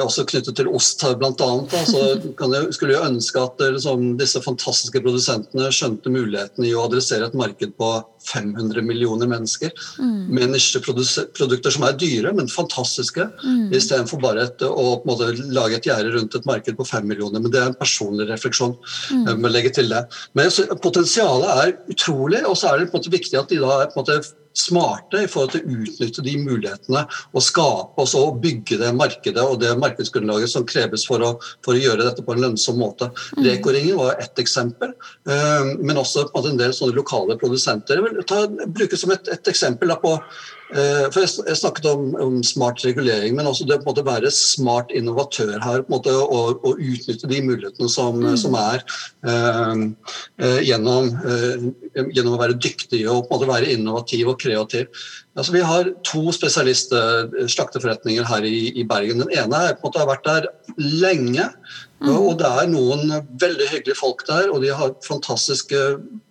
Speaker 5: også knyttet til ost bl.a. Så jeg, skulle jeg ønske at eh, liksom, disse fantastiske produsentene skjønte muligheten i å adressere et marked på 500 millioner mennesker mm. med nisjeprodukter som er dyre, men fantastiske, mm. istedenfor bare et, å måte, lage et gjerde rundt et marked på 5 millioner. Men det er en personlig refleksjon. Mm. Jeg må legge til det. Men potensialet er utrolig, og så er det på en måte viktig at de da er på en måte smarte i forhold til å utnytte de mulighetene og skape og så bygge det markedet og det markedsgrunnlaget som kreves for å, for å gjøre dette på en lønnsom måte. Mm. Reko-ringen var ett eksempel, eh, men også at en del sånne lokale produsenter. Vil ta, bruke som et, et eksempel på for Jeg snakket om, om, smart regulering, men også det å være smart innovatør her. måte, Og, og utnytte de mulighetene som, mm. som er eh, eh, gjennom, eh, gjennom, å være dyktig og måte være innovativ og kreativ. Altså, vi har to spesialist-slakteforretninger eh, her i, i, Bergen. Den ene er, måte, har vært der lenge. Mm. Og det er noen veldig hyggelige folk der, og de har fantastiske Eh,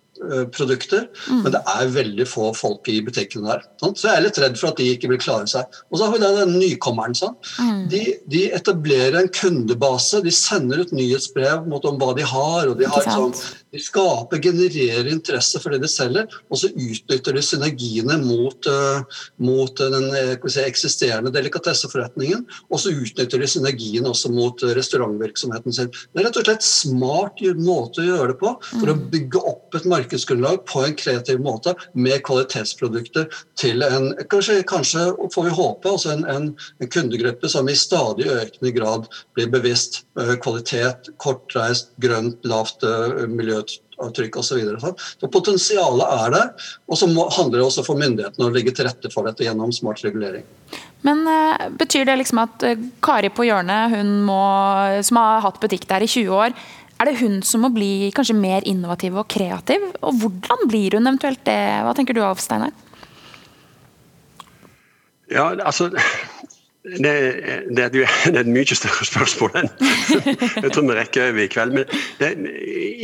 Speaker 5: produkter, mm. men det er veldig få folk i butikkene der. Sant? Så jeg er litt redd for at de ikke vil klare seg. Og så har vi den nykommeren. Mm. De, de, etablerer en kundebase, de sender ut nyhetsbrev mot om hva de har. og de har sånn, de skaper, genererer interesse for det de selger, og så utnytter de synergiene mot, uh, mot den si, eksisterende delikatesseforretningen. Og så utnytter de synergiene også mot restaurantvirksomheten sin. Det er rett og slett smart måte å gjøre det på for å mm. bygge opp et markedsgrunnlag på en kreativ måte med kvalitetsprodukter til en kanskje, kanskje får vi håpe, altså en, en, en kundegruppe som i stadig økende grad blir bevisst uh, kvalitet, kortreist, grønt, lavt miljøavtrykk miljø avtrykk osv. Så, videre, så potensialet er der. Og så handler det også for myndighetene å legge til rette for dette gjennom smart regulering.
Speaker 4: Men uh, Betyr det liksom at Kari på hjørnet, hun må, som har hatt butikk der i 20 år, er det hun som må bli kanskje mer innovativ og kreativ? Og hvordan blir hun eventuelt det? Hva tenker du Alf Steinar?
Speaker 3: Ja, altså det, det, er et, mye større spørsmål enn jeg tror vi rekker over i kveld. Men det,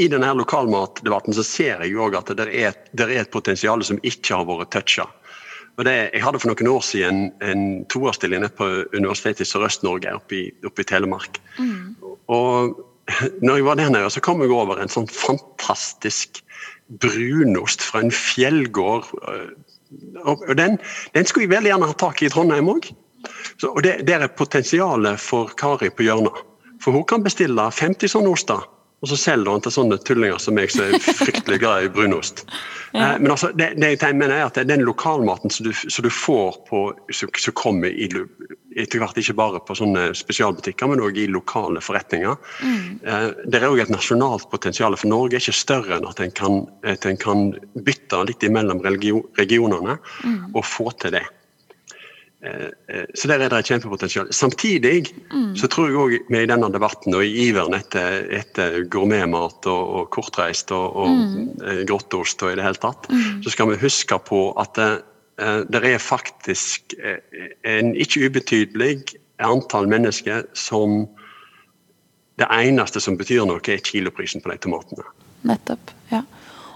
Speaker 3: i denne lokalmatdebatten så ser jeg jo òg at det er, det er, et potensial som ikke har vært toucha. jeg hadde for noen år siden en toårsstilling på Universitetet i Sørøst-Norge, oppe, oppe, i Telemark. Mm. Og når jeg var der nede, så kom jeg over en sånn fantastisk brunost fra en fjellgård. Og den, den skulle jeg veldig gjerne ha tak i i Trondheim òg. Og det, det, er potensialet for Kari på hjørnet. For hun kan bestille 50 sånne oster, og så selger hun til sånne tullinger som meg som er fryktelig glad i brunost. Ja. Eh, men altså, det, det, jeg mener er at den lokalmaten som du, som du får på, som, som kommer i, etter hvert ikke bare på sånne spesialbutikker, men òg i lokale forretninger. Mm. Eh, det er òg et nasjonalt potensial, for Norge er ikke større enn at en kan, at en kan bytte litt mellom regionene mm. og få til det. Eh, eh, så der er det et kjempepotensial. Samtidig mm. så tror jeg òg vi i denne debatten og i iveren etter, etter gourmetmat og, og, kortreist og, og mm. Eh, og i det hele tatt, så skal vi huske på at det, det er faktisk en ikke ubetydelig antall mennesker som det eneste som betyr noe, er kiloprisen på de tomatene.
Speaker 4: Nettopp, ja.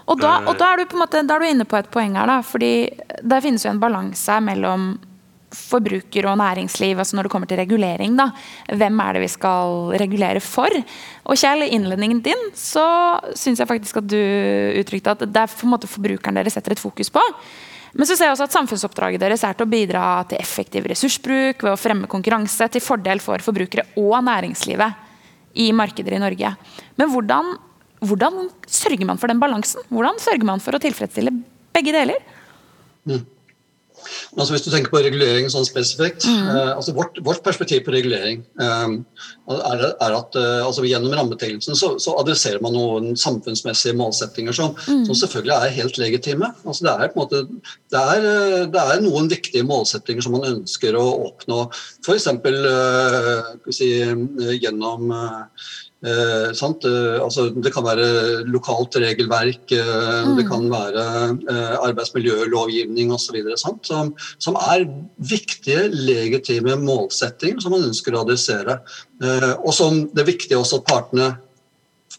Speaker 4: Og da, og da, er du måte, da er du inne på et poeng her, da, fordi der finnes jo en balanse mellom forbruker og næringsliv, altså når det kommer til regulering. da, Hvem er det vi skal regulere for? Og Kjell, i innledningen din så syns jeg faktisk at du uttrykte at det er på en måte forbrukeren dere setter et fokus på. Men så ser jeg også at samfunnsoppdraget deres er til å bidra til effektiv ressursbruk ved å fremme konkurranse til fordel for forbrukere og næringslivet i markeder i Norge. Men hvordan, hvordan sørger man for den balansen? Hvordan sørger man for å tilfredsstille begge deler? Mm.
Speaker 5: Altså hvis du tenker på regulering sånn spesifikt,
Speaker 4: Mm.
Speaker 5: eh, altså vårt, vårt perspektiv på regulering eh, er, er at eh, altså gjennom rammebetingelsene så, så adresserer man noen samfunnsmessige målsettinger som,
Speaker 4: Mm.
Speaker 5: som selvfølgelig er helt legitime. Altså det, er måte, det, er, eh, det er noen viktige målsettinger som man ønsker å oppnå, f.eks. Eh, si, eh, gjennom eh, Eh, sant? Altså, det kan være lokalt regelverk, eh, det kan være eh, arbeidsmiljølovgivning osv. Som, som er viktige, legitime målsettinger som man ønsker å adressere. Eh, og som det er viktig også at partene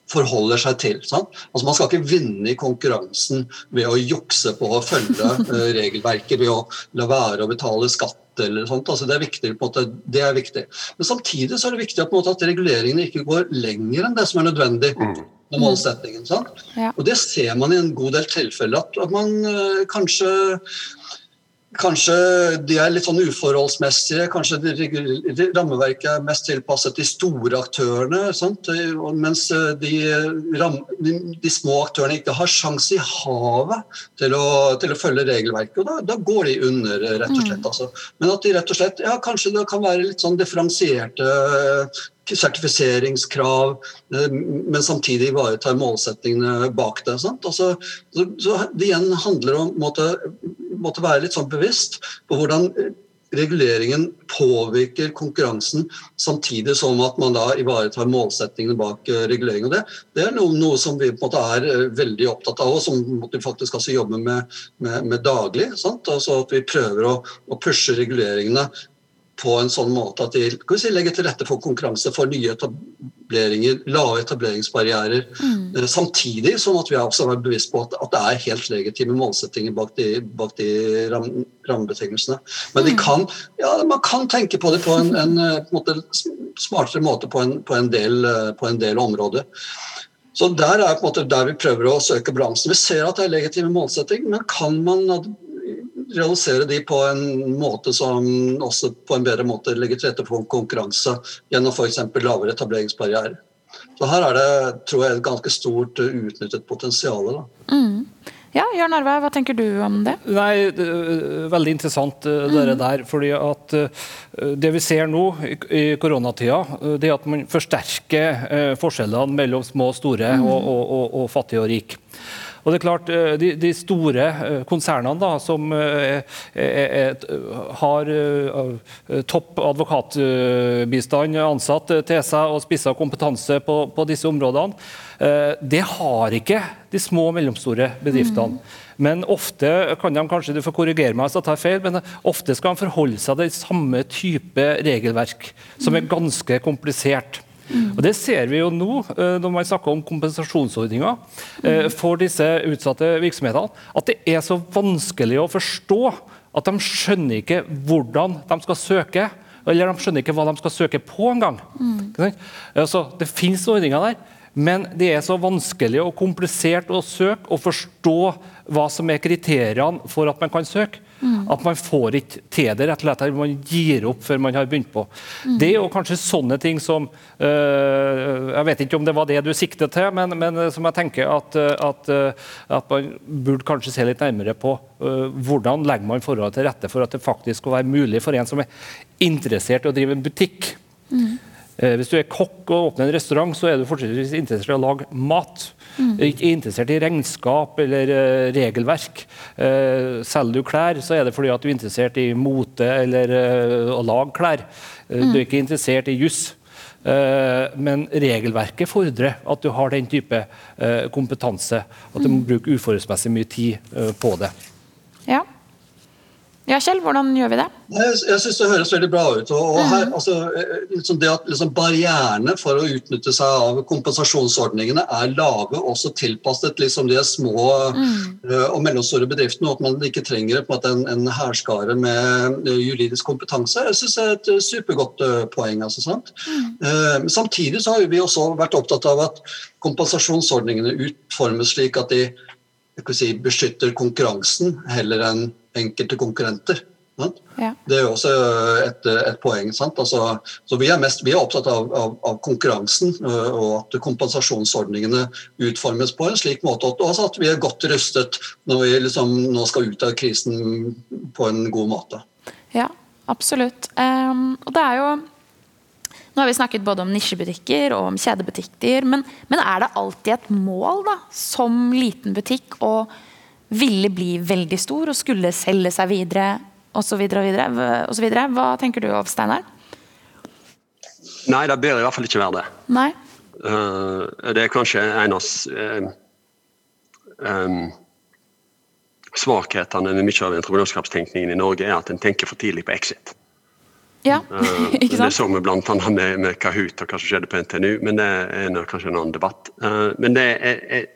Speaker 5: forholder seg til. Sant? Altså Man skal ikke vinne i konkurransen ved å jukse på å følge eh, regelverket, ved å la være å betale skatt eller sånt. Altså det, er viktig, på en måte, det er viktig. Men samtidig så er det viktig at, på en måte, at reguleringene ikke går lenger enn det som er nødvendig. med målsettingen. Sant?
Speaker 4: Ja.
Speaker 5: Og Det ser man i en god del tilfeller. At, at man eh, kanskje Kanskje de er litt sånn uforholdsmessige, kanskje de, rammeverket er mest tilpasset de store aktørene. Sant? Mens eh, de, ram, de, de små aktørene ikke har sjanse i havet til å, til å følge regelverket. og da, da går de under, rett og slett. Altså. Men at de rett og slett, ja, kanskje det kan være litt sånn differensierte sertifiseringskrav, eh, men samtidig ivaretar målsettingene bak det. Altså, så, det igjen handler om måtte, måtte være litt sånn bevisst på hvordan reguleringen påvirker konkurransen, samtidig som at man da ivaretar målsettingene bak reguleringen. det, det er noe, noe, som vi på en måte er uh, veldig opptatt av, og som vi faktisk også jobber med, med, med daglig. Sant? Altså at vi prøver å, å pushe reguleringene på en sånn måte at de si, legger til rette for konkurranse for nye etableringer, lave etableringsbarrierer. Mm. Samtidig som at vi har også er bevisst på at, at, det er helt legitime målsettinger bak de, bak de ram, rammebetingelsene. Men de kan, ja, man kan tenke på det på en, en, på en måte, smartere måte på en, på en, del, på en del områder. Så Der er på en måte der vi prøver å søke balansen. Vi ser at det er legitime målsettinger, men kan man realisere de på en måte som også på en bedre måte legger til rette for konkurranse gjennom f.eks. lavere etableringsbarriere. Så her er det tror jeg, et ganske stort uutnyttet potensial.
Speaker 4: Mm. Ja, Jørn Arve, hva tenker du om det?
Speaker 6: Nei, det Veldig interessant det mm. der. fordi at Det vi ser nå i koronatida, det er at man forsterker forskjellene mellom små og store, mm. og, og, og, og fattige og rike. Og det er klart, De, de store konsernene da, som er, er, har topp advokatbistand ansatt til seg og spissa kompetanse på, på, disse områdene, det har ikke de små og mellomstore bedriftene. Mm. Men ofte kan de kanskje du får korrigere meg hvis jeg tar feil, men ofte skal de forholde seg til samme type regelverk, som er ganske komplisert. Og Det ser vi jo nå når man snakker om kompensasjonsordninger for disse utsatte virksomhetene. At det er så vanskelig å forstå at de skjønner ikke hvordan de skal søke. Eller de skjønner ikke hva de skal søke på engang. Mm. Altså, det finnes ordninger der, men det er så vanskelig og komplisert å søke og forstå hva som er kriteriene for at man kan søke. Mm. At man får ikke til det, rett og slett. Man gir opp før man har begynt på. Mm. Det jo kanskje sånne ting som øh, Jeg vet ikke om det var det du siktet til, men, men som jeg tenker at, at, at, man burde kanskje se litt nærmere på. Øh, hvordan legger man forholdene til rette for at det faktisk skal være mulig for en som er interessert i å drive en butikk. Mm. Hvis du er kokk og åpner en restaurant, så er du fortsatt interessert i å lage mat. Mm. Ikke interessert i regnskap eller uh, regelverk. Uh, selger du klær, så er det fordi at du er interessert i mote eller å lage klær. Mm. Du er ikke interessert i juss. Men regelverket fordrer at du har den type kompetanse. At du må bruke uforholdsmessig mye tid på det.
Speaker 4: Ja. Ja, Kjell, hvordan gjør vi det?
Speaker 5: Jeg, jeg syns det høres veldig bra ut. og, og her, altså, liksom det at liksom, Barrierene for å utnytte seg av kompensasjonsordningene er lave, også tilpasset liksom, de små mm. uh, og mellomstore bedriftene, og at man ikke trenger en, en, en hærskare med uh, juridisk kompetanse. Jeg synes det er et supergodt poeng. Altså, sant? Mm. samtidig så har vi også vært opptatt av at kompensasjonsordningene utformes slik at de si, beskytter konkurransen heller enn enkelte konkurrenter.
Speaker 4: Ja.
Speaker 5: Det er jo også et, et poeng. Altså, så vi er, mest, vi er opptatt av, av, av, konkurransen og at kompensasjonsordningene utformes på en slik måte at, også at vi er godt rustet når vi liksom nå skal ut av krisen på en god måte.
Speaker 4: Ja, absolutt. Um, og det er jo nå har vi snakket både om nisjebutikker og om kjedebutikker, men, men er det alltid et mål da, som liten butikk å ville bli veldig stor og skulle selge seg videre osv.? Hva tenker du, Steinar?
Speaker 3: Nei, det bør i hvert fall ikke være det.
Speaker 4: Nei.
Speaker 3: Uh, det er kanskje en av uh, um, svakhetene med mye av entreprenørskapstenkningen i Norge, er at en tenker for tidlig på exit.
Speaker 4: Ja,
Speaker 3: ikke sant? Det så vi bl.a. Med, med Kahoot og hva som skjedde på NTNU, men det er kanskje en annen debatt. Uh, men det er,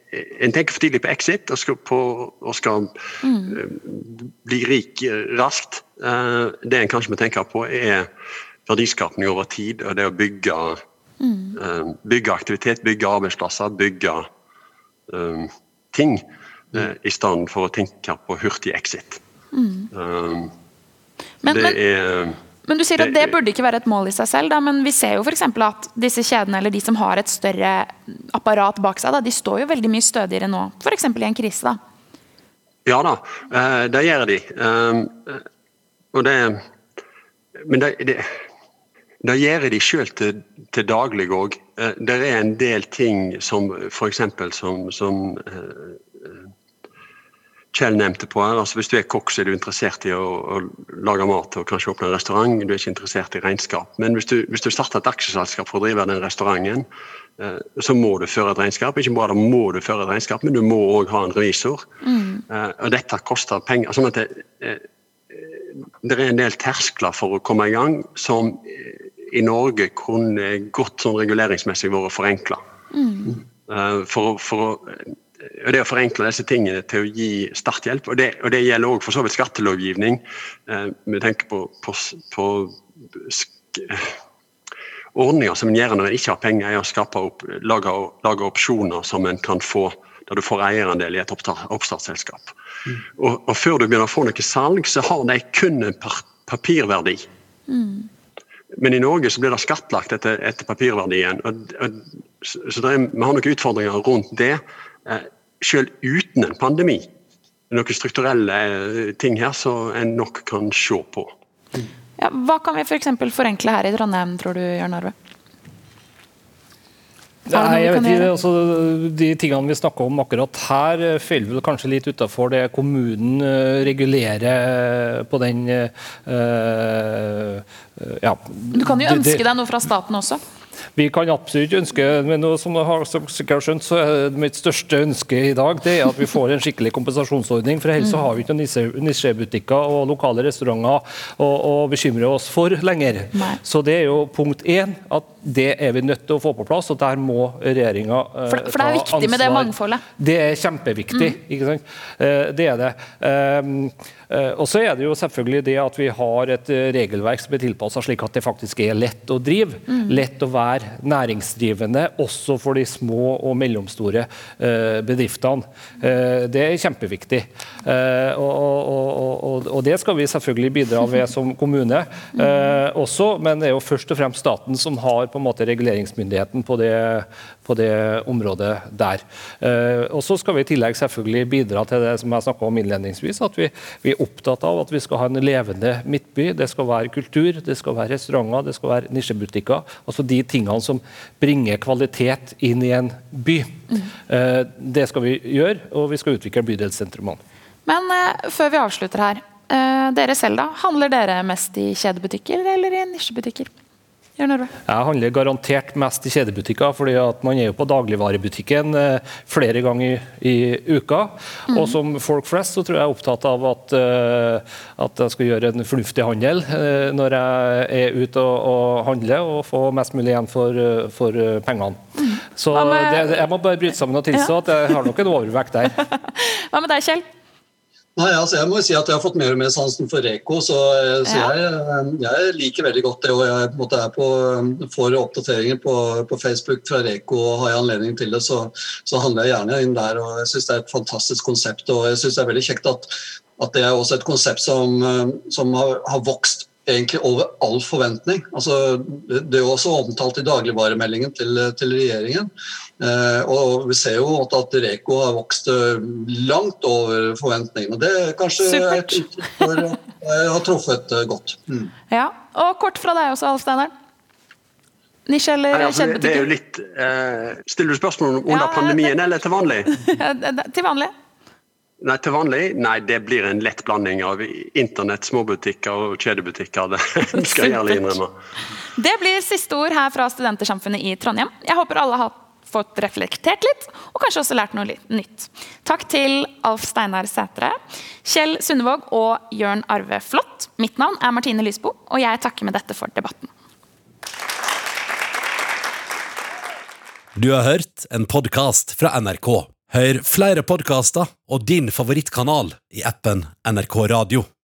Speaker 3: en tenker for tidlig på exit og skal, på, og skal mm. bli rik raskt. Det en kanskje må tenke på, er verdiskapning over tid og det å bygge, mm. bygge aktivitet, bygge arbeidsplasser, bygge ting. Mm. I stedet for å tenke på hurtig exit. Mm.
Speaker 4: Men, det er men du sier at det burde ikke være et mål i seg selv, da, men vi ser jo f.eks. at disse kjedene eller de som har et større apparat bak seg, da, de står jo veldig mye stødigere nå, f.eks. i en krise. da.
Speaker 3: Ja da, eh, det gjør de. Ehm, og det, men det, det, det gjør de sjøl til, til, daglig òg. Eh, det er en del ting som f.eks. som, som eh, Kjell nevnte på her, altså Hvis du er kokk, så er du interessert i å, å, lage mat og kanskje åpne en restaurant. Du er ikke interessert i regnskap. Men hvis du, hvis du starter et aksjeselskap for å drive den restauranten, eh, så må du føre et regnskap. Ikke bare må du føre et regnskap, men du må òg ha en revisor. Mm. Eh, og dette koster penger. sånn at det, eh, det er en del terskler for å komme i gang som eh, i Norge kunne godt sånn reguleringsmessig vært forenkla. Mm. Eh, for, for å det å forenkle disse tingene til å gi starthjelp. Og det, og det gjelder òg for så vidt skattelovgivning. Eh, vi tenker på, på, på ordninger som en gjør når en ikke har penger, er å skape opp, lage, lage, opsjoner som en kan få der du får eierandel i et oppstart, oppstartsselskap. Mm. Og, og, før du begynner å få noe salg, så har de kun en papirverdi. Mm. Men i Norge så blir det skattlagt etter, etter papirverdien. Og, og, så er, Vi har noen utfordringer rundt det. Eh, selv uten en pandemi. Noen strukturelle eh, ting her som en nok kan se på.
Speaker 4: Ja, hva kan vi f.eks. For forenkle her i Trondheim, tror du, Jørn Arve?
Speaker 6: Nei, jeg vet ikke, altså, De tingene vi snakker om akkurat her, eh, faller vel kanskje litt utenfor det kommunen regulerer på den uh,
Speaker 4: ja. Du kan jo ønske deg noe fra staten også?
Speaker 6: Vi kan absolutt ønske, men som du har sikkert skjønt, så er mitt største ønske i dag det er at vi får en skikkelig kompensasjonsordning. For ellers har vi ikke noen nisjebutikker og lokale restauranter å, å bekymre oss for lenger. Nei. Så det er jo punkt én at det er vi nødt til å få på plass, og der må regjeringa
Speaker 4: uh, ansvar. for det er viktig ansvar. med det mangfoldet?
Speaker 6: Det er kjempeviktig. Mm. ikke sant? Uh, det er det. Uh, og så er det jo selvfølgelig det at vi har et regelverk som er tilpassa slik at det faktisk er lett å drive. Mm. Lett å være næringsdrivende, også for de små og mellomstore bedriftene. det er kjempeviktig. Og, og, og, og, det skal vi selvfølgelig bidra ved som kommune også, men det er jo først og fremst staten som har på en måte reguleringsmyndigheten på det, på det området der. Eh, og så skal vi i tillegg selvfølgelig bidra til det som jeg snakka om innledningsvis, at vi, vi, er opptatt av at vi skal ha en levende midtby. Det skal være kultur, det skal være restauranter, det skal være nisjebutikker. Altså de tingene som bringer kvalitet inn i en by. Mm. Eh, det skal vi gjøre, og vi skal utvikle bydelssentrumene.
Speaker 4: Men uh, før vi avslutter her, dere selv da, handler dere mest i kjedebutikker eller i nisjebutikker?
Speaker 6: Jeg handler garantert mest i kjedebutikker, fordi at man er jo på dagligvarebutikken eh, flere ganger i, i uka. Mm. Og som folk flest så tror jeg er opptatt av at, uh, at jeg skal gjøre en fornuftig handel uh, når jeg er ute og, og, handler, og få mest mulig igjen for, for pengene. Mm. Så det, jeg må bare bryte sammen og tilstå ja. at jeg har nok en overvekt der.
Speaker 4: Hva med deg, Kjell?
Speaker 5: Nei, altså jeg må jo si at jeg har fått mer og mer sansen for Reko, så, så
Speaker 4: Ja.
Speaker 5: jeg, jeg liker veldig godt det. Og jeg på måte, er på, får oppdateringer på, på Facebook fra Reko og har jeg anledning til det, så, så handler jeg gjerne inn der. og Jeg syns det er et fantastisk konsept, og jeg syns det er veldig kjekt at, at det er også et konsept som, eh, som har, har vokst egentlig over all forventning. Altså, det, det er jo også omtalt i dagligvaremeldingen til, til regjeringen. Eh, og vi ser jo at, at Reko har vokst eh, langt over forventningene. Det er kanskje
Speaker 4: Supert.
Speaker 5: et uttrykk for at jeg har truffet eh, godt. Mm.
Speaker 4: Ja, Og kort fra deg også, Alf Steinar. Nisje eller
Speaker 3: Nei, altså, det, det er jo litt eh, Stiller du spørsmål om under
Speaker 4: Ja,
Speaker 3: pandemien
Speaker 4: det-
Speaker 3: eller til vanlig?
Speaker 4: Til vanlig.
Speaker 3: Nei, til vanlig? Nei, det blir en lett blanding av internett, småbutikker og kjedebutikker. Det skal jeg ærlig innrømme.
Speaker 4: Det blir siste ord her fra Studentersamfunnet i Trondheim. Jeg håper alle har fått reflektert litt, og kanskje også lært noe litt nytt. Takk til Alf Steinar Sætre, Kjell Sundevåg og Jørn Arve Flått. Mitt navn er Martine Lysbo, og jeg takker med dette for debatten.
Speaker 1: Du har hørt en podkast fra NRK. Hør flere podkaster og din favorittkanal i appen NRK Radio.